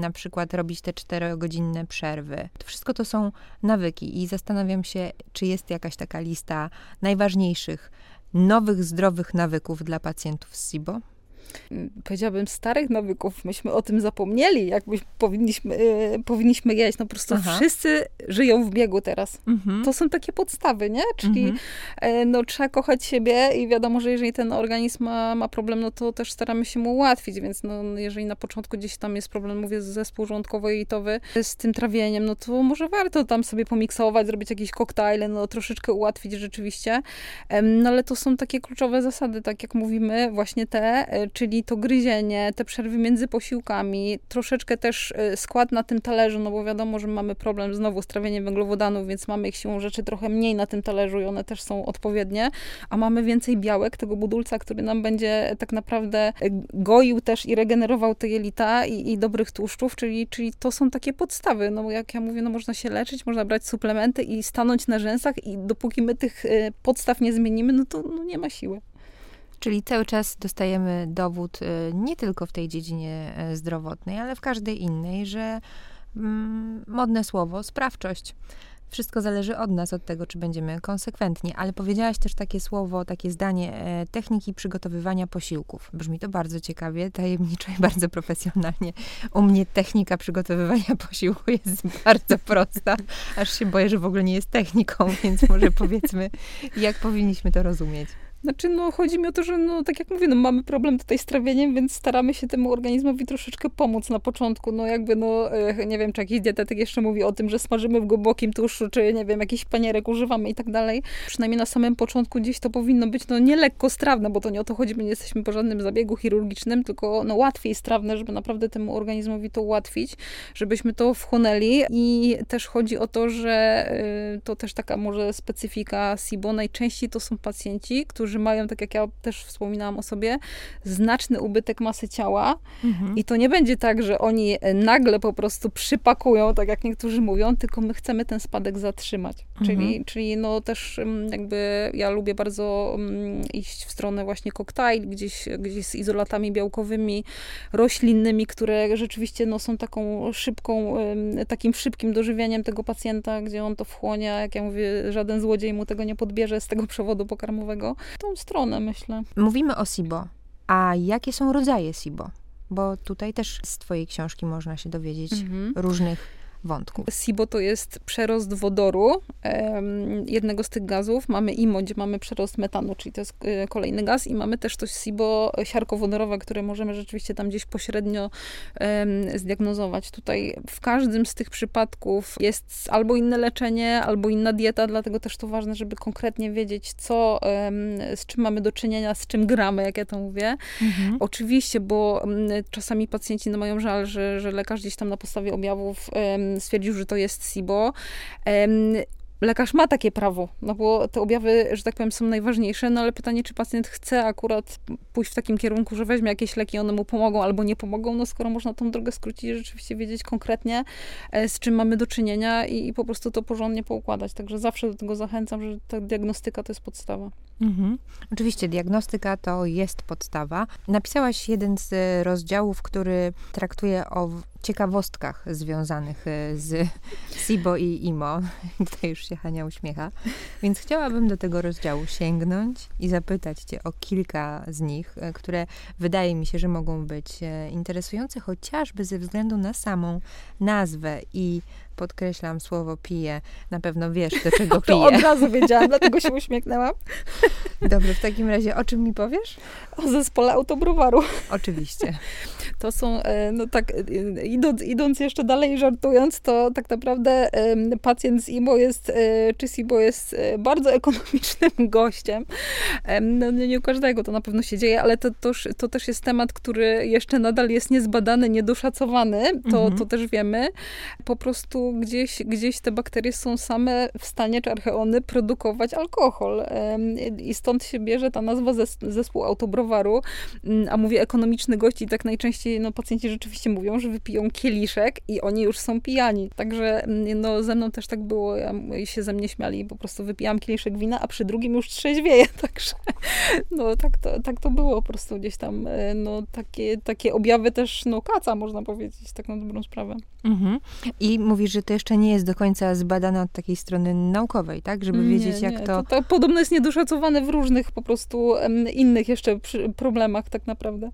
na przykład robić te czterogodzinne przerwy. To wszystko to są nawyki i zastanawiam się, czy jest jakaś taka lista najważniejszych nowych, zdrowych nawyków dla pacjentów z SIBO? Powiedziałabym, starych nawyków. Myśmy o tym zapomnieli, jak powinniśmy, e, powinniśmy jeść. No po prostu Aha. wszyscy żyją w biegu teraz. Mhm. To są takie podstawy, nie? Czyli mhm. e, no, trzeba kochać siebie i wiadomo, że jeżeli ten organizm ma, ma problem, no to też staramy się mu ułatwić, więc no, jeżeli na początku gdzieś tam jest problem, mówię, zespół żołądkowo-jelitowy z tym trawieniem, no to może warto tam sobie pomiksować, zrobić jakieś koktajle, no troszeczkę ułatwić rzeczywiście. No ale to są takie kluczowe zasady, tak jak mówimy, właśnie te, e, czyli to gryzienie, te przerwy między posiłkami, troszeczkę też y, skład na tym talerzu, no bo wiadomo, że mamy problem znowu z trawieniem węglowodanów, więc mamy ich siłą rzeczy trochę mniej na tym talerzu i one też są odpowiednie, a mamy więcej białek, tego budulca, który nam będzie tak naprawdę y, goił też i regenerował te jelita i, i dobrych tłuszczów, czyli, czyli to są takie podstawy, no bo jak ja mówię, no można się leczyć, można brać suplementy i stanąć na rzęsach i dopóki my tych y, podstaw nie zmienimy, no to no nie ma siły. Czyli cały czas dostajemy dowód y, nie tylko w tej dziedzinie e, zdrowotnej, ale w każdej innej, że mm, modne słowo sprawczość. Wszystko zależy od nas, od tego, czy będziemy konsekwentni. Ale powiedziałaś też takie słowo, takie zdanie e, techniki przygotowywania posiłków. Brzmi to bardzo ciekawie, tajemniczo i bardzo profesjonalnie. U mnie technika przygotowywania posiłku jest bardzo prosta, aż się boję, że w ogóle nie jest techniką, więc może powiedzmy, jak powinniśmy to rozumieć. Znaczy, no chodzi mi o to, że no tak jak mówię, no mamy problem tutaj z trawieniem, więc staramy się temu organizmowi troszeczkę pomóc na początku. No jakby, no e, nie wiem, czy jakiś dietetyk jeszcze mówi o tym, że smażymy w głębokim tłuszczu, czy nie wiem, jakiś panierek używamy i tak dalej. Przynajmniej na samym początku gdzieś to powinno być, no nie lekko strawne, bo to nie o to chodzi, my nie jesteśmy po żadnym zabiegu chirurgicznym, tylko no łatwiej strawne, żeby naprawdę temu organizmowi to ułatwić, żebyśmy to wchłonęli i też chodzi o to, że y, to też taka może specyfika SIBO, najczęściej to są pacjenci, którzy którzy mają, tak jak ja też wspominałam o sobie, znaczny ubytek masy ciała. Mhm. I to nie będzie tak, że oni nagle po prostu przypakują, tak jak niektórzy mówią, tylko my chcemy ten spadek zatrzymać. Mhm. Czyli, czyli no też mm, jakby ja lubię bardzo mm, iść w stronę właśnie koktajl, gdzieś, gdzieś z izolatami białkowymi, roślinnymi, które rzeczywiście no, są taką szybką, takim szybkim dożywieniem tego pacjenta, gdzie on to wchłonie, jak ja mówię, żaden złodziej mu tego nie podbierze z tego przewodu pokarmowego tą stronę, myślę. Mówimy o SIBO. A jakie są rodzaje SIBO? Bo tutaj też z twojej książki można się dowiedzieć mhm. różnych wątków. SIBO to jest przerost wodoru, jednego z tych gazów. Mamy IMO, gdzie mamy przerost metanu, czyli to jest e, kolejny gaz i mamy też to SIBO siarkowodorowe, które możemy rzeczywiście tam gdzieś pośrednio zdiagnozować. Tutaj w każdym z tych przypadków jest albo inne leczenie, albo inna dieta, dlatego też to ważne, żeby konkretnie wiedzieć, co, z czym mamy do czynienia, z czym gramy, jak ja to mówię. Mhm. Oczywiście, bo czasami pacjenci no, mają żal, że, że lekarz gdzieś tam na podstawie objawów stwierdził, że to jest SIBO. Lekarz ma takie prawo, no bo te objawy, że tak powiem, są najważniejsze, no ale pytanie, czy pacjent chce akurat pójść w takim kierunku, że weźmie jakieś leki, one mu pomogą albo nie pomogą, no skoro można tą drogę skrócić rzeczywiście wiedzieć konkretnie, e, z czym mamy do czynienia i, i po prostu to porządnie poukładać. Także zawsze do tego zachęcam, że ta diagnostyka to jest podstawa. Mhm. Oczywiście diagnostyka to jest podstawa. Napisałaś jeden z rozdziałów, który traktuje o ciekawostkach związanych e, z SIBO i IMO. Tutaj już się Hania uśmiecha. Więc chciałabym do tego rozdziału sięgnąć i zapytać cię o kilka z nich, e, które wydaje mi się, że mogą być e, interesujące, chociażby ze względu na samą nazwę i podkreślam słowo pije. Na pewno wiesz, do czego piję. To od razu wiedziałam, dlatego się uśmiechnęłam. Dobrze, w takim razie o czym mi powiesz? O zespole autobrowaru. Oczywiście. To są, no tak, idąc, idąc jeszcze dalej żartując, to tak naprawdę pacjent z IMO jest, e, czy SIBO jest e, bardzo ekonomicznym gościem. No, nie u każdego to na pewno się dzieje, ale to, to, to też jest temat, który jeszcze nadal jest niezbadany, niedoszacowany, to, mhm. to też wiemy. Po prostu gdzieś, gdzieś te bakterie są same w stanie, czy archeony, produkować alkohol. I stąd się bierze ta nazwa zes zespół autobrowaru, mm, a mówię ekonomiczny gość i tak najczęściej no, pacjenci rzeczywiście mówią, że wypiją kieliszek i oni już są pijani. Także mm, no, ze mną też tak było, ja, się ze mnie śmiali, po prostu wypijałam kieliszek wina, a przy drugim już trzeźwieję, także no tak to, tak to było po prostu gdzieś tam, e, no takie, takie objawy też, no kaca można powiedzieć, tak na dobrą sprawę. Mhm. I mówisz, że to jeszcze nie jest do końca zbadane od takiej strony naukowej, tak? Żeby nie, wiedzieć, jak nie. to... to... to... podobno jest niedoszacowane w różnych po prostu innych jeszcze problemach tak naprawdę.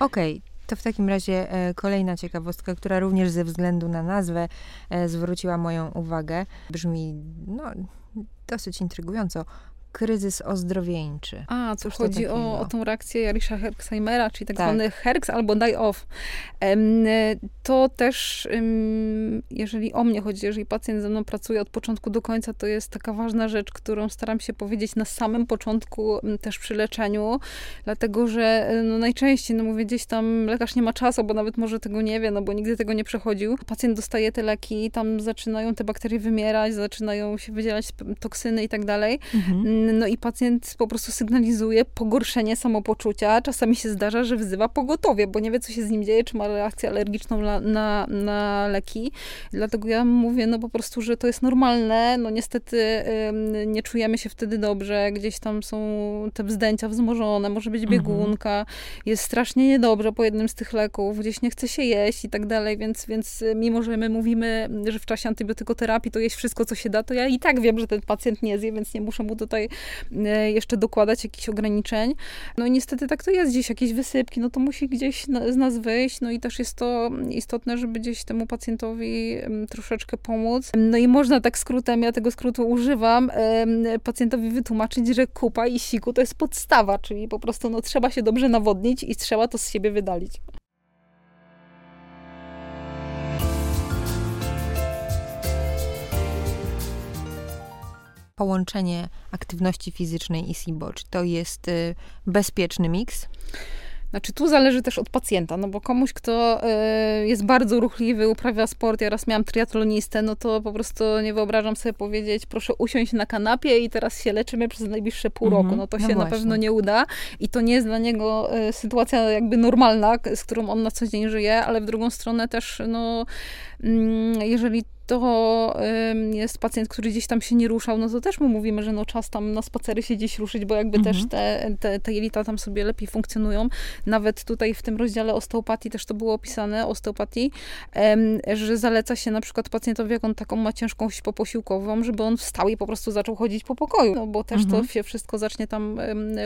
Okej, okay. To w takim razie e, kolejna ciekawostka, która również ze względu na nazwę e, zwróciła moją uwagę. Brzmi no, dosyć intrygująco kryzys ozdrowieńczy. A, co chodzi o, o tą reakcję Jarisza Herxheimera, czyli tak, tak. zwany Herx albo die off. To też, jeżeli o mnie chodzi, jeżeli pacjent ze mną pracuje od początku do końca, to jest taka ważna rzecz, którą staram się powiedzieć na samym początku też przy leczeniu, dlatego że no najczęściej, no mówię, gdzieś tam lekarz nie ma czasu, bo nawet może tego nie wie, no bo nigdy tego nie przechodził. Pacjent dostaje te leki, tam zaczynają te bakterie wymierać, zaczynają się wydzielać toksyny i tak dalej. Mhm no i pacjent po prostu sygnalizuje pogorszenie samopoczucia. Czasami się zdarza, że wzywa pogotowie, bo nie wie, co się z nim dzieje, czy ma reakcję alergiczną na, na, na leki. Dlatego ja mówię, no po prostu, że to jest normalne. No niestety nie czujemy się wtedy dobrze. Gdzieś tam są te wzdęcia wzmożone, może być mhm. biegunka. Mhm. Jest strasznie niedobrze po jednym z tych leków. Gdzieś nie chce się jeść i tak dalej, więc, więc mimo, że my mówimy, że w czasie antybiotykoterapii to jeść wszystko, co się da, to ja i tak wiem, że ten pacjent nie zje, więc nie muszę mu tutaj jeszcze dokładać jakichś ograniczeń. No i niestety tak to jest, gdzieś jakieś wysypki, no to musi gdzieś z nas wyjść, no i też jest to istotne, żeby gdzieś temu pacjentowi troszeczkę pomóc. No i można tak skrótem, ja tego skrótu używam, pacjentowi wytłumaczyć, że kupa i siku to jest podstawa, czyli po prostu no, trzeba się dobrze nawodnić i trzeba to z siebie wydalić. Połączenie aktywności fizycznej i SIBO? Czy to jest y, bezpieczny miks? Znaczy, tu zależy też od pacjenta, no bo komuś, kto y, jest bardzo ruchliwy, uprawia sport, ja raz miałam triatlonistę, no to po prostu nie wyobrażam sobie powiedzieć, proszę usiąść na kanapie i teraz się leczymy przez najbliższe pół roku. Mhm. No to no się właśnie. na pewno nie uda i to nie jest dla niego y, sytuacja jakby normalna, z którą on na co dzień żyje, ale w drugą stronę też, no, mm, jeżeli to jest pacjent, który gdzieś tam się nie ruszał, no to też mu mówimy, że no czas tam na spacery się gdzieś ruszyć, bo jakby mhm. też te, te, te jelita tam sobie lepiej funkcjonują. Nawet tutaj w tym rozdziale osteopatii też to było opisane, osteopatii, że zaleca się na przykład pacjentowi, jak on taką ma ciężką poposiłkową, żeby on wstał i po prostu zaczął chodzić po pokoju, no bo też mhm. to się wszystko zacznie tam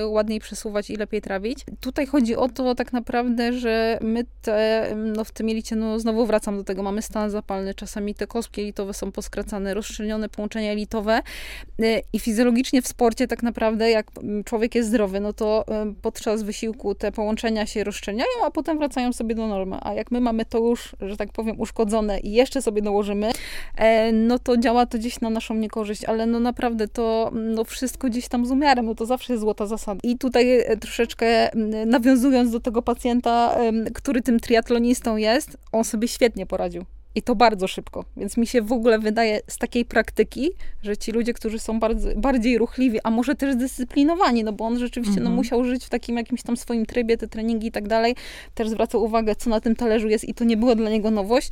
ładniej przesuwać i lepiej trawić. Tutaj chodzi o to tak naprawdę, że my te, no w tym jelicie, no znowu wracam do tego, mamy stan zapalny, czasami te kostki kostki elitowe są poskracane, rozszczelnione połączenia elitowe y, i fizjologicznie w sporcie tak naprawdę, jak człowiek jest zdrowy, no to y, podczas wysiłku te połączenia się rozszczelniają, a potem wracają sobie do normy. A jak my mamy to już, że tak powiem, uszkodzone i jeszcze sobie dołożymy, e, no to działa to gdzieś na naszą niekorzyść, ale no naprawdę to no wszystko gdzieś tam z umiarem, no to zawsze jest złota zasada. I tutaj e, troszeczkę nawiązując do tego pacjenta, który tym triatlonistą jest, on sobie świetnie poradził. I to bardzo szybko. Więc mi się w ogóle wydaje z takiej praktyki, że ci ludzie, którzy są bardzo, bardziej ruchliwi, a może też zdyscyplinowani, no bo on rzeczywiście no, mhm. no, musiał żyć w takim jakimś tam swoim trybie, te treningi i tak dalej, też zwracał uwagę, co na tym talerzu jest i to nie było dla niego nowość,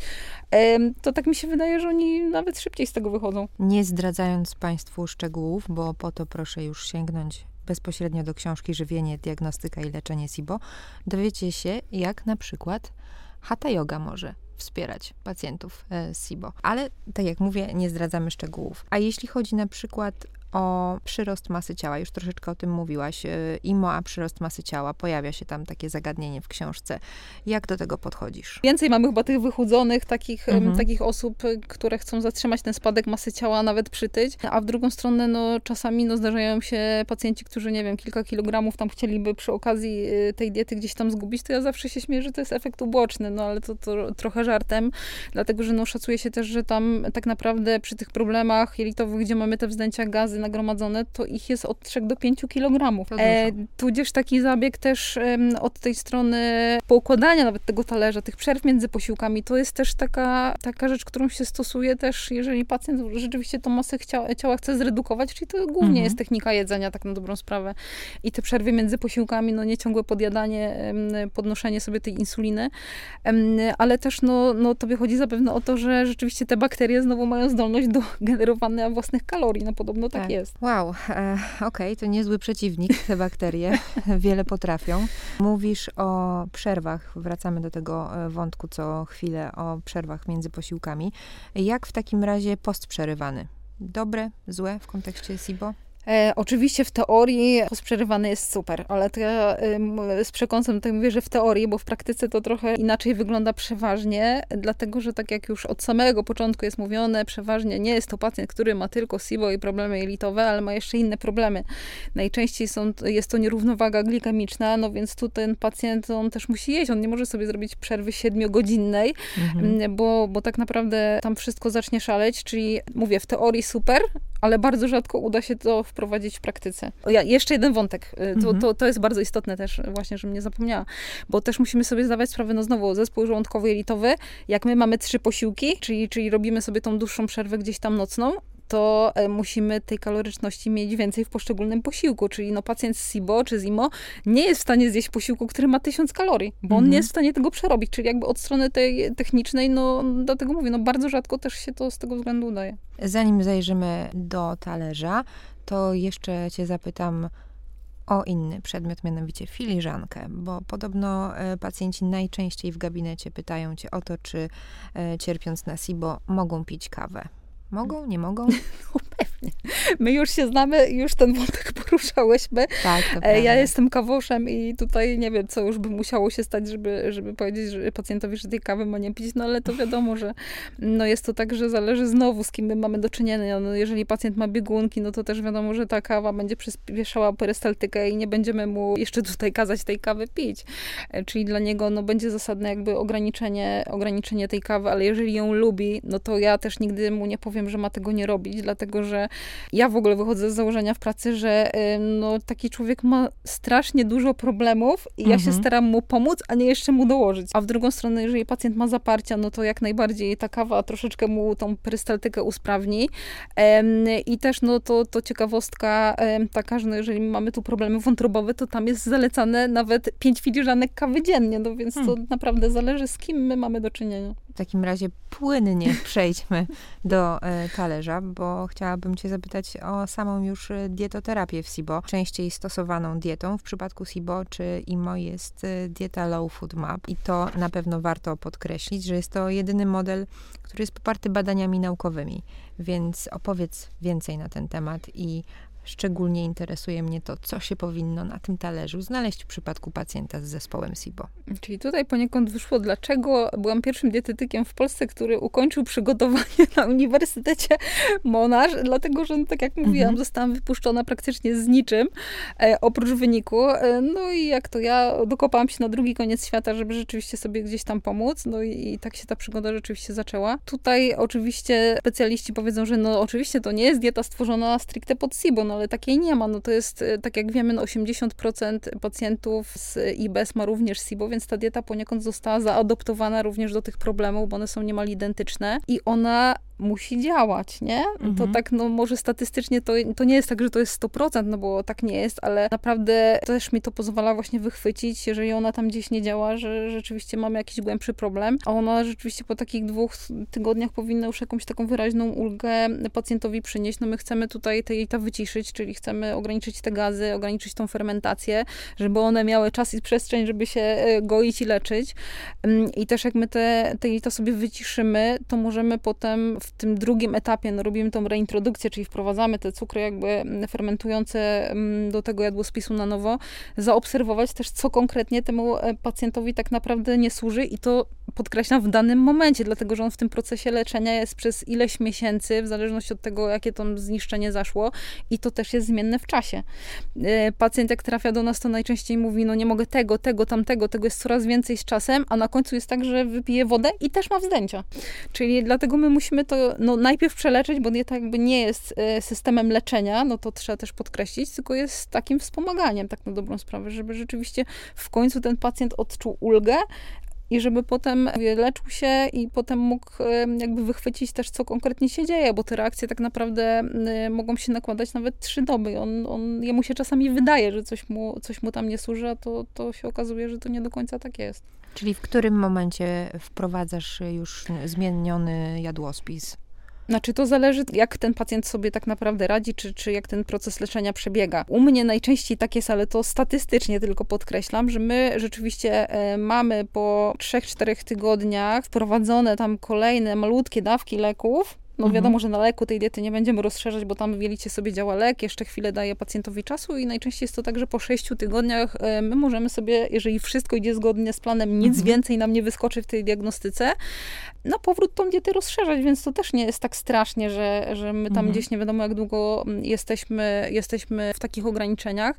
to tak mi się wydaje, że oni nawet szybciej z tego wychodzą. Nie zdradzając Państwu szczegółów, bo po to proszę już sięgnąć bezpośrednio do książki Żywienie, diagnostyka i leczenie SIBO, dowiecie się, jak na przykład Hatha Yoga może wspierać pacjentów e, SIBO. Ale tak jak mówię, nie zdradzamy szczegółów. A jeśli chodzi na przykład o przyrost masy ciała. Już troszeczkę o tym mówiłaś. E, IMO, a przyrost masy ciała. Pojawia się tam takie zagadnienie w książce. Jak do tego podchodzisz? Więcej mamy chyba tych wychudzonych, takich, mhm. takich osób, które chcą zatrzymać ten spadek masy ciała, nawet przytyć. A w drugą stronę, no czasami no, zdarzają się pacjenci, którzy, nie wiem, kilka kilogramów tam chcieliby przy okazji y, tej diety gdzieś tam zgubić, to ja zawsze się śmieję, że to jest efekt uboczny, no ale to, to trochę żartem, dlatego, że no szacuje się też, że tam tak naprawdę przy tych problemach jelitowych, gdzie mamy te wzdęcia gazy, nagromadzone, to ich jest od 3 do 5 kg. E, tudzież taki zabieg też od tej strony poukładania nawet tego talerza, tych przerw między posiłkami, to jest też taka, taka rzecz, którą się stosuje też, jeżeli pacjent rzeczywiście tą masę ciała, ciała chce zredukować, czyli to głównie mhm. jest technika jedzenia, tak na dobrą sprawę. I te przerwy między posiłkami, no nieciągłe podjadanie, podnoszenie sobie tej insuliny, ale też no, no tobie chodzi zapewne o to, że rzeczywiście te bakterie znowu mają zdolność do generowania własnych kalorii, no podobno tak, tak jest. Wow, e, okej, okay, to niezły przeciwnik, te bakterie. Wiele potrafią. Mówisz o przerwach, wracamy do tego e, wątku co chwilę, o przerwach między posiłkami. Jak w takim razie post przerywany? Dobre, złe w kontekście SIBO? E, oczywiście w teorii przerywany jest super, ale to ja y, z przekąsem tak mówię, że w teorii, bo w praktyce to trochę inaczej wygląda przeważnie, dlatego, że tak jak już od samego początku jest mówione, przeważnie nie jest to pacjent, który ma tylko SIBO i problemy jelitowe, ale ma jeszcze inne problemy. Najczęściej są, jest to nierównowaga glikemiczna, no więc tu ten pacjent, on też musi jeść, on nie może sobie zrobić przerwy siedmiogodzinnej, mhm. bo, bo tak naprawdę tam wszystko zacznie szaleć, czyli mówię, w teorii super, ale bardzo rzadko uda się to wprowadzić w praktyce. Ja, jeszcze jeden wątek, y, to, mhm. to, to jest bardzo istotne też właśnie, żebym nie zapomniała, bo też musimy sobie zdawać sprawę, no znowu, zespół żołądkowy-jelitowy, jak my mamy trzy posiłki, czyli, czyli robimy sobie tą dłuższą przerwę gdzieś tam nocną, to e, musimy tej kaloryczności mieć więcej w poszczególnym posiłku. Czyli no, pacjent z SIBO czy ZIMO nie jest w stanie zjeść posiłku, który ma 1000 kalorii, bo on mhm. nie jest w stanie tego przerobić. Czyli jakby od strony tej technicznej, no dlatego mówię, no bardzo rzadko też się to z tego względu udaje. Zanim zajrzymy do talerza, to jeszcze cię zapytam o inny przedmiot, mianowicie filiżankę, bo podobno e, pacjenci najczęściej w gabinecie pytają cię o to, czy e, cierpiąc na SIBO mogą pić kawę. Mogą, nie mogą? No pewnie. My już się znamy, już ten wątek poruszałyśmy. Tak, to prawda. Ja jestem kawoszem i tutaj nie wiem, co już by musiało się stać, żeby, żeby powiedzieć że pacjentowi, że tej kawy ma nie pić, no ale to wiadomo, że no jest to tak, że zależy znowu, z kim my mamy do czynienia. No, jeżeli pacjent ma biegunki, no to też wiadomo, że ta kawa będzie przyspieszała perystaltykę i nie będziemy mu jeszcze tutaj kazać tej kawy pić. E, czyli dla niego no, będzie zasadne jakby ograniczenie, ograniczenie tej kawy, ale jeżeli ją lubi, no to ja też nigdy mu nie powiem, że ma tego nie robić, dlatego że ja w ogóle wychodzę z założenia w pracy, że no, taki człowiek ma strasznie dużo problemów i ja mhm. się staram mu pomóc, a nie jeszcze mu dołożyć. A w drugą stronę, jeżeli pacjent ma zaparcia, no to jak najbardziej ta kawa troszeczkę mu tą perystaltykę usprawni. I też no to, to ciekawostka taka, że no, jeżeli mamy tu problemy wątrobowe, to tam jest zalecane nawet pięć filiżanek kawy dziennie, no więc hmm. to naprawdę zależy z kim my mamy do czynienia. Takim razie płynnie przejdźmy do e, talerza, bo chciałabym cię zapytać o samą już e, dietoterapię w SIBO. Częściej stosowaną dietą w przypadku SIBO czy IMO jest e, dieta Low Food Map i to na pewno warto podkreślić, że jest to jedyny model, który jest poparty badaniami naukowymi. Więc opowiedz więcej na ten temat i Szczególnie interesuje mnie to, co się powinno na tym talerzu znaleźć w przypadku pacjenta z zespołem SIBO. Czyli tutaj poniekąd wyszło, dlaczego byłam pierwszym dietetykiem w Polsce, który ukończył przygotowanie na Uniwersytecie Monash, dlatego, że no, tak jak mówiłam, mhm. zostałam wypuszczona praktycznie z niczym, e, oprócz wyniku. E, no i jak to ja dokopałam się na drugi koniec świata, żeby rzeczywiście sobie gdzieś tam pomóc. No i, i tak się ta przygoda rzeczywiście zaczęła. Tutaj oczywiście specjaliści powiedzą, że no oczywiście to nie jest dieta stworzona stricte pod SIBO, no ale takiej nie ma. No to jest, e, tak jak wiemy, no 80% pacjentów z IBS ma również SIBO, więc ta dieta poniekąd została zaadoptowana również do tych problemów, bo one są niemal identyczne i ona musi działać, nie? Mhm. To tak, no może statystycznie to, to nie jest tak, że to jest 100%, no bo tak nie jest, ale naprawdę też mi to pozwala właśnie wychwycić, jeżeli ona tam gdzieś nie działa, że rzeczywiście mamy jakiś głębszy problem, a ona rzeczywiście po takich dwóch tygodniach powinna już jakąś taką wyraźną ulgę pacjentowi przynieść. No my chcemy tutaj te jajta wyciszyć, czyli chcemy ograniczyć te gazy, ograniczyć tą fermentację, żeby one miały czas i przestrzeń, żeby się e, goić i leczyć. Mm, I też jak my te, te jajta sobie wyciszymy, to możemy potem w tym drugim etapie, no robimy tą reintrodukcję, czyli wprowadzamy te cukry jakby fermentujące mm, do tego jadłospisu na nowo, zaobserwować też, co konkretnie temu e, pacjentowi tak naprawdę nie służy i to podkreślam w danym momencie, dlatego że on w tym procesie leczenia jest przez ileś miesięcy, w zależności od tego, jakie to zniszczenie zaszło i to też jest zmienne w czasie. E, pacjent jak trafia do nas, to najczęściej mówi, no nie mogę tego, tego, tamtego, tego jest coraz więcej z czasem, a na końcu jest tak, że wypije wodę i też ma wzdęcia. Czyli dlatego my musimy to no, najpierw przeleczyć, bo dieta jakby nie jest e, systemem leczenia, no to trzeba też podkreślić, tylko jest takim wspomaganiem, tak na dobrą sprawę, żeby rzeczywiście w końcu ten pacjent odczuł ulgę, i żeby potem leczył się i potem mógł jakby wychwycić też, co konkretnie się dzieje, bo te reakcje tak naprawdę mogą się nakładać nawet trzy doby. On, on, jemu się czasami wydaje, że coś mu, coś mu tam nie służy, a to, to się okazuje, że to nie do końca tak jest. Czyli w którym momencie wprowadzasz już zmieniony jadłospis? Znaczy to zależy, jak ten pacjent sobie tak naprawdę radzi, czy, czy jak ten proces leczenia przebiega. U mnie najczęściej tak jest, ale to statystycznie tylko podkreślam, że my rzeczywiście e, mamy po 3-4 tygodniach wprowadzone tam kolejne malutkie dawki leków, no mhm. wiadomo, że na leku tej diety nie będziemy rozszerzać, bo tam w jelicie sobie działa lek, jeszcze chwilę daje pacjentowi czasu i najczęściej jest to tak, że po sześciu tygodniach e, my możemy sobie, jeżeli wszystko idzie zgodnie z planem, nic mhm. więcej nam nie wyskoczy w tej diagnostyce, na powrót tą dietę rozszerzać, więc to też nie jest tak strasznie, że, że my tam mhm. gdzieś nie wiadomo jak długo mm, jesteśmy, jesteśmy w takich ograniczeniach.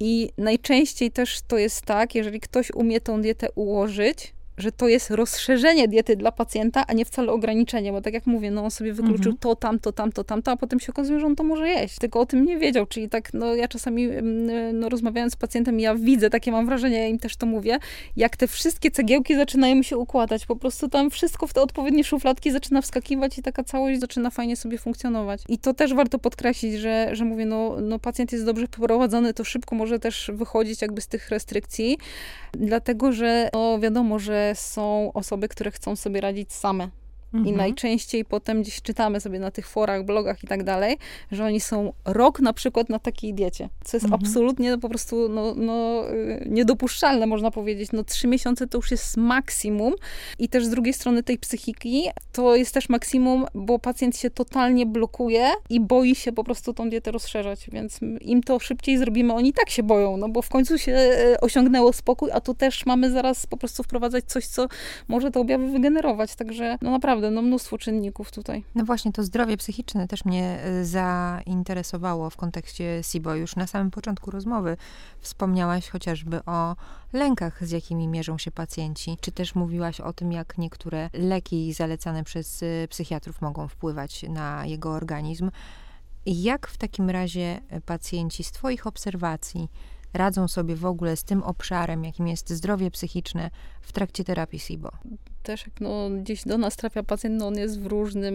I najczęściej też to jest tak, jeżeli ktoś umie tą dietę ułożyć, że to jest rozszerzenie diety dla pacjenta, a nie wcale ograniczenie, bo tak jak mówię, no on sobie wykluczył mhm. to, tamto, tamto, tamto, a potem się okazuje, że on to może jeść, tylko o tym nie wiedział, czyli tak, no ja czasami, mm, no rozmawiając z pacjentem, ja widzę, takie mam wrażenie, ja im też to mówię, jak te wszystkie cegiełki zaczynają się układać, po prostu tam wszystko w te odpowiednie szufladki zaczyna wskakiwać i taka całość zaczyna fajnie sobie funkcjonować. I to też warto podkreślić, że, że mówię, no, no pacjent jest dobrze poprowadzony, to szybko może też wychodzić jakby z tych restrykcji, dlatego, że no wiadomo, że są osoby, które chcą sobie radzić same. Mhm. I najczęściej potem gdzieś czytamy sobie na tych forach, blogach i tak dalej, że oni są rok na przykład na takiej diecie, co jest mhm. absolutnie po prostu no, no, y, niedopuszczalne, można powiedzieć. No trzy miesiące to już jest maksimum i też z drugiej strony tej psychiki to jest też maksimum, bo pacjent się totalnie blokuje i boi się po prostu tą dietę rozszerzać, więc im to szybciej zrobimy, oni tak się boją, no bo w końcu się y, osiągnęło spokój, a tu też mamy zaraz po prostu wprowadzać coś, co może te objawy wygenerować, także no naprawdę naprawdę no, mnóstwo czynników tutaj. No właśnie, to zdrowie psychiczne też mnie y, zainteresowało w kontekście SIBO. Już na samym początku rozmowy wspomniałaś chociażby o lękach, z jakimi mierzą się pacjenci, czy też mówiłaś o tym, jak niektóre leki zalecane przez y, psychiatrów mogą wpływać na jego organizm. Jak w takim razie pacjenci z Twoich obserwacji radzą sobie w ogóle z tym obszarem, jakim jest zdrowie psychiczne w trakcie terapii SIBO? Też jak no, gdzieś do nas trafia pacjent, no on jest w różnym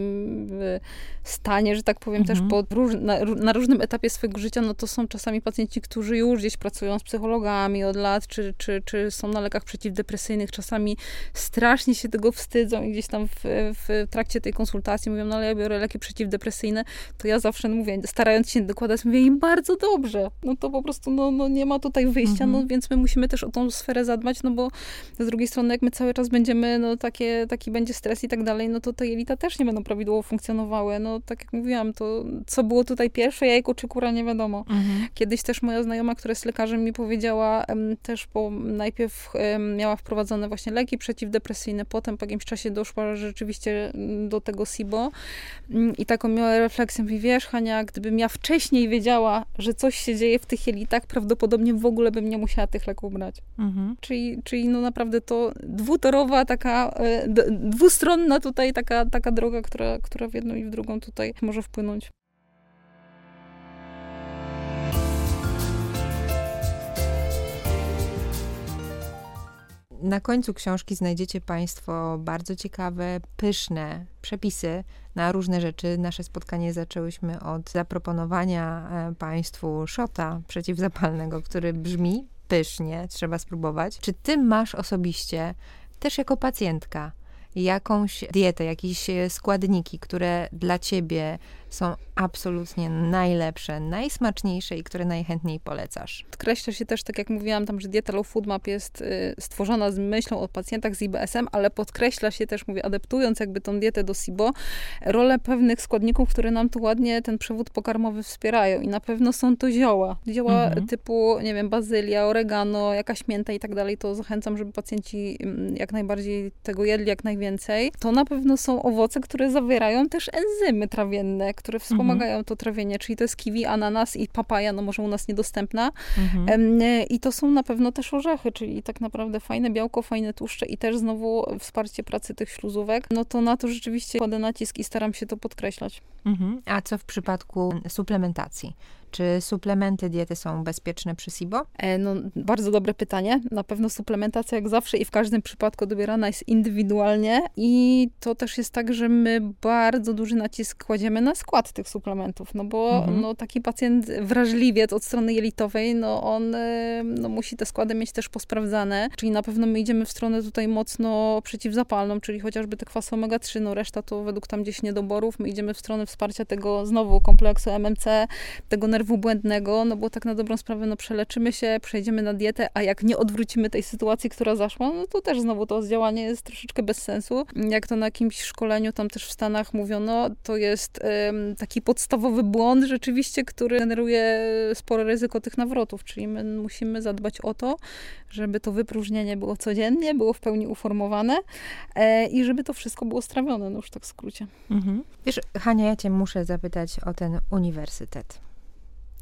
stanie, że tak powiem, mhm. też pod, na, na, różnym etapie swojego życia, no to są czasami pacjenci, którzy już gdzieś pracują z psychologami od lat, czy, czy, czy są na lekach przeciwdepresyjnych, czasami strasznie się tego wstydzą i gdzieś tam w, w trakcie tej konsultacji mówią, no ale ja biorę leki przeciwdepresyjne, to ja zawsze mówię, starając się dokładać, mówię im bardzo dobrze. No to po prostu, no, no nie ma tutaj wyjścia, no mhm. no więc my musimy też o tą sferę zadbać, no bo z drugiej strony, jak my cały czas będziemy, no takie, taki będzie stres i tak dalej, no to te jelita też nie będą prawidłowo funkcjonowały. No tak jak mówiłam, to co było tutaj pierwsze, jajko czy kura, nie wiadomo. Mhm. Kiedyś też moja znajoma, która jest lekarzem, mi powiedziała też, bo najpierw miała wprowadzone właśnie leki przeciwdepresyjne, potem po jakimś czasie doszła rzeczywiście mm, do tego SIBO mm, i taką miała refleksję, mówi, wiesz Hania, gdybym ja wcześniej wiedziała, że coś się dzieje w tych jelitach, prawdopodobnie w ogóle bym nie musiała tych leków brać. Mhm. Czyli, czyli no naprawdę to dwutorowa taka E, dwustronna tutaj taka, taka droga, która, która w jedną i w drugą tutaj może wpłynąć. Na końcu książki znajdziecie Państwo bardzo ciekawe, pyszne przepisy na różne rzeczy. Nasze spotkanie zaczęłyśmy od zaproponowania e, Państwu szota przeciwzapalnego, który brzmi pysznie, trzeba spróbować. Czy Ty masz osobiście, też jako pacjentka, jakąś dietę, jakieś e, składniki, które dla ciebie są absolutnie najlepsze, najsmaczniejsze i które najchętniej polecasz. Podkreśla się też, tak jak mówiłam tam, że dieta Low Food Map jest y, stworzona z myślą o pacjentach z IBS-em, ale podkreśla się też, mówię, adaptując jakby tą dietę do SIBO, rolę pewnych składników, które nam tu ładnie ten przewód pokarmowy wspierają i na pewno są to zioła. Zioła mhm. typu, nie wiem, bazylia, oregano, jakaś mięta i tak dalej, to zachęcam, żeby pacjenci mm, jak najbardziej tego jedli jak najwięcej. To na pewno są owoce, które zawierają też enzymy trawienne, które wspomagają mhm. to trawienie, czyli to jest kiwi, ananas i papaja, no może u nas niedostępna. Mhm. I to są na pewno też orzechy, czyli tak naprawdę fajne białko, fajne tłuszcze i też znowu wsparcie pracy tych śluzówek. No to na to rzeczywiście kładę nacisk i staram się to podkreślać. Mhm. A co w przypadku suplementacji? Czy suplementy diety są bezpieczne przy SIBO? E, no, bardzo dobre pytanie. Na pewno suplementacja jak zawsze i w każdym przypadku dobierana jest indywidualnie i to też jest tak, że my bardzo duży nacisk kładziemy na skład tych suplementów, no bo mhm. no, taki pacjent wrażliwiec od strony jelitowej, no on e, no, musi te składy mieć też posprawdzane, czyli na pewno my idziemy w stronę tutaj mocno przeciwzapalną, czyli chociażby te kwasy omega-3, no reszta to według tam gdzieś niedoborów, my idziemy w stronę wsparcia tego znowu kompleksu MMC, tego nerwu błędnego, no bo tak na dobrą sprawę, no przeleczymy się, przejdziemy na dietę, a jak nie odwrócimy tej sytuacji, która zaszła, no to też znowu to działanie jest troszeczkę bez sensu. Jak to na jakimś szkoleniu tam też w Stanach mówiono, to jest um, taki podstawowy błąd rzeczywiście, który generuje spore ryzyko tych nawrotów, czyli my musimy zadbać o to, żeby to wypróżnienie było codziennie, było w pełni uformowane e, i żeby to wszystko było strawione, no już tak w skrócie. Mhm. Wiesz, Hania, ja cię muszę zapytać o ten uniwersytet.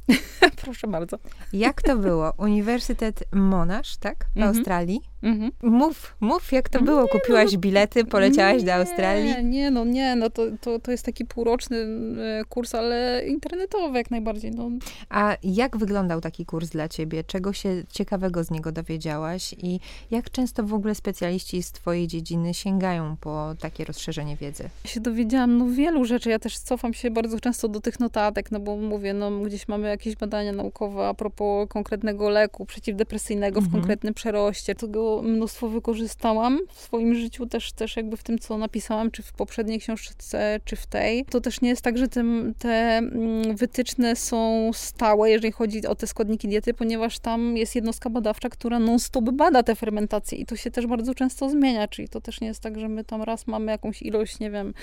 Proszę bardzo. Jak to było? Uniwersytet Monash, tak? W mhm. Australii? Mhm. Mów, mów, jak to było. Kupiłaś no, bilety, poleciałaś nie, do Australii? Nie, no nie, no to, to, to jest taki półroczny e, kurs, ale internetowy jak najbardziej. No. A jak wyglądał taki kurs dla ciebie? Czego się ciekawego z niego dowiedziałaś? I jak często w ogóle specjaliści z twojej dziedziny sięgają po takie rozszerzenie wiedzy? Ja się dowiedziałam no wielu rzeczy. Ja też cofam się bardzo często do tych notatek, no bo mówię, no gdzieś mamy jakieś badania naukowe a propos konkretnego leku przeciwdepresyjnego mhm. w konkretnym przeroście. Tego mnóstwo wykorzystałam w swoim życiu, też, też jakby w tym, co napisałam, czy w poprzedniej książce, czy w tej. To też nie jest tak, że tym, te mm, wytyczne są stałe, jeżeli chodzi o te składniki diety, ponieważ tam jest jednostka badawcza, która non-stop bada te fermentacje i to się też bardzo często zmienia, czyli to też nie jest tak, że my tam raz mamy jakąś ilość, nie wiem,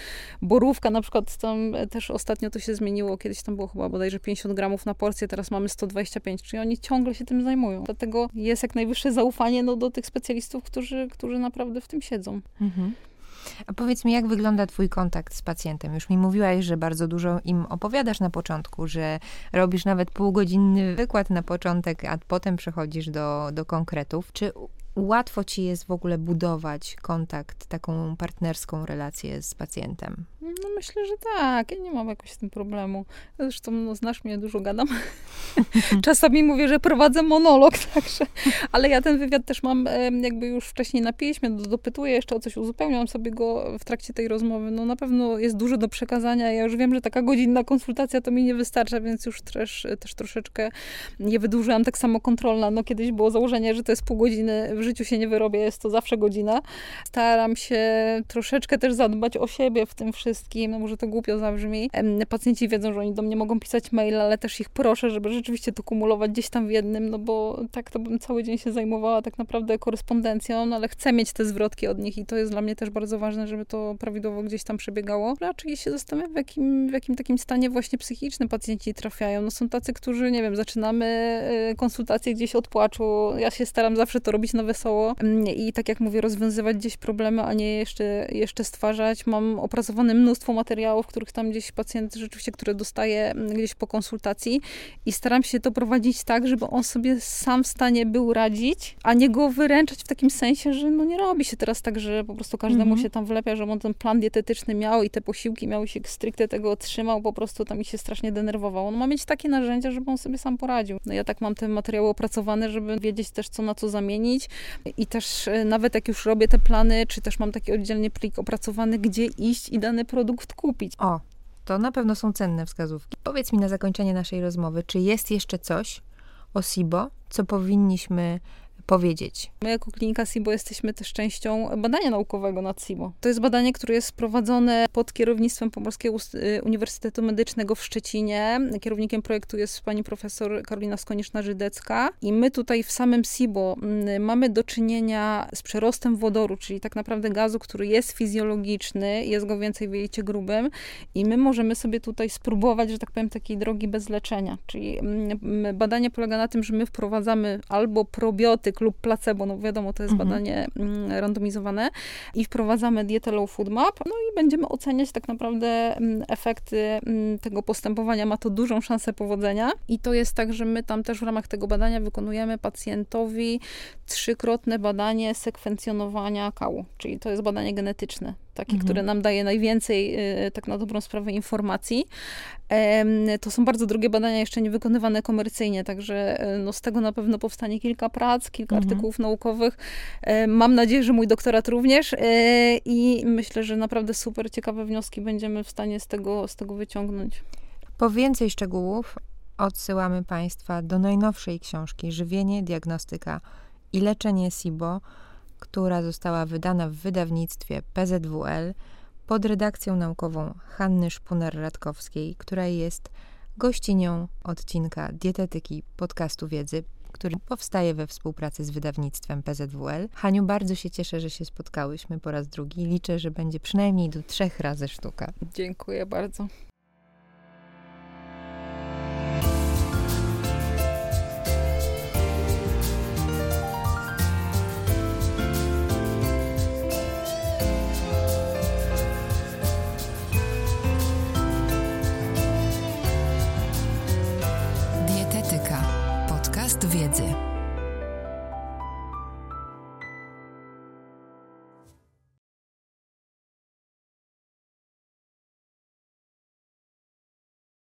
borówka na przykład, tam też ostatnio to się zmieniło, kiedyś tam było chyba bodajże 50 gramów na porcję, teraz mamy 125, czyli oni ciągle się tym zajmują. Dlatego jest jak najwyższe zaufanie no, do tych specjalistów, którzy, którzy naprawdę w tym siedzą. Mhm. A powiedz mi, jak wygląda Twój kontakt z pacjentem? Już mi mówiłaś, że bardzo dużo im opowiadasz na początku, że robisz nawet półgodzinny wykład na początek, a potem przechodzisz do, do konkretów. Czy łatwo ci jest w ogóle budować kontakt, taką partnerską relację z pacjentem? No myślę, że tak. Ja nie mam jakoś z tym problemu. Zresztą no, znasz mnie, dużo gadam. Czasami mówię, że prowadzę monolog, także. Ale ja ten wywiad też mam jakby już wcześniej na piśmie, dopytuję jeszcze o coś, uzupełniam sobie go w trakcie tej rozmowy. No na pewno jest dużo do przekazania. Ja już wiem, że taka godzinna konsultacja to mi nie wystarcza, więc już też, też troszeczkę je wydłużyłam. Tak samo kontrolna. No kiedyś było założenie, że to jest pół godziny w życiu się nie wyrobię, jest to zawsze godzina. Staram się troszeczkę też zadbać o siebie w tym wszystkim, no może to głupio zabrzmi. Pacjenci wiedzą, że oni do mnie mogą pisać mail, ale też ich proszę, żeby rzeczywiście to kumulować gdzieś tam w jednym, no bo tak to bym cały dzień się zajmowała tak naprawdę korespondencją, no ale chcę mieć te zwrotki od nich i to jest dla mnie też bardzo ważne, żeby to prawidłowo gdzieś tam przebiegało. Raczej się zastanawiam, w jakim, w jakim takim stanie właśnie psychicznym pacjenci trafiają. No są tacy, którzy, nie wiem, zaczynamy y, konsultacje gdzieś od płaczu. Ja się staram zawsze to robić na wesoło i tak jak mówię, rozwiązywać gdzieś problemy, a nie jeszcze, jeszcze stwarzać. Mam opracowane mnóstwo materiałów, których tam gdzieś pacjent rzeczywiście, które dostaje mm, gdzieś po konsultacji i staram się to prowadzić tak, żeby on sobie sam w stanie był radzić, a nie go wyręczać w takim sensie, że no nie robi się teraz tak, że po prostu każdemu mhm. się tam wlepia, że on ten plan dietetyczny miał i te posiłki miały się stricte tego otrzymał, po prostu tam mi się strasznie denerwował. On ma mieć takie narzędzia, żeby on sobie sam poradził. No ja tak mam te materiały opracowane, żeby wiedzieć też co na co zamienić i też e, nawet jak już robię te plany, czy też mam taki oddzielnie plik opracowany, gdzie iść i dany produkt kupić. O, to na pewno są cenne wskazówki. Powiedz mi na zakończenie naszej rozmowy, czy jest jeszcze coś o SIBO, co powinniśmy powiedzieć. My jako klinika SIBO jesteśmy też częścią badania naukowego nad SIBO. To jest badanie, które jest prowadzone pod kierownictwem Pomorskiego y, Uniwersytetu Medycznego w Szczecinie. Kierownikiem projektu jest pani profesor Karolina Skonieczna-Żydecka i my tutaj w samym SIBO mm, mamy do czynienia z przerostem wodoru, czyli tak naprawdę gazu, który jest fizjologiczny, jest go więcej w jelicie grubym i my możemy sobie tutaj spróbować, że tak powiem, takiej drogi bez leczenia. Czyli mm, badanie polega na tym, że my wprowadzamy albo probiotyk lub placebo, no wiadomo, to jest mhm. badanie mm, randomizowane i wprowadzamy dietę low food map, no i będziemy oceniać tak naprawdę mm, efekty mm, tego postępowania. Ma to dużą szansę powodzenia i to jest tak, że my tam też w ramach tego badania wykonujemy pacjentowi trzykrotne badanie sekwencjonowania kału, czyli to jest badanie genetyczne takie, mhm. które nam daje najwięcej, y, tak na dobrą sprawę, informacji. To są bardzo drogie badania, jeszcze nie wykonywane komercyjnie, także y, no, z tego na pewno powstanie kilka prac, kilka mhm. artykułów naukowych. Mam nadzieję, że mój doktorat również y, i myślę, że naprawdę super ciekawe wnioski będziemy w stanie z tego, z tego wyciągnąć. Po więcej szczegółów odsyłamy Państwa do najnowszej książki Żywienie, diagnostyka i leczenie SIBO która została wydana w wydawnictwie PZWL pod redakcją naukową Hanny Szpuner-Radkowskiej, która jest gościnią odcinka Dietetyki podcastu wiedzy, który powstaje we współpracy z wydawnictwem PZWL. Haniu, bardzo się cieszę, że się spotkałyśmy po raz drugi. Liczę, że będzie przynajmniej do trzech razy sztuka. Dziękuję bardzo.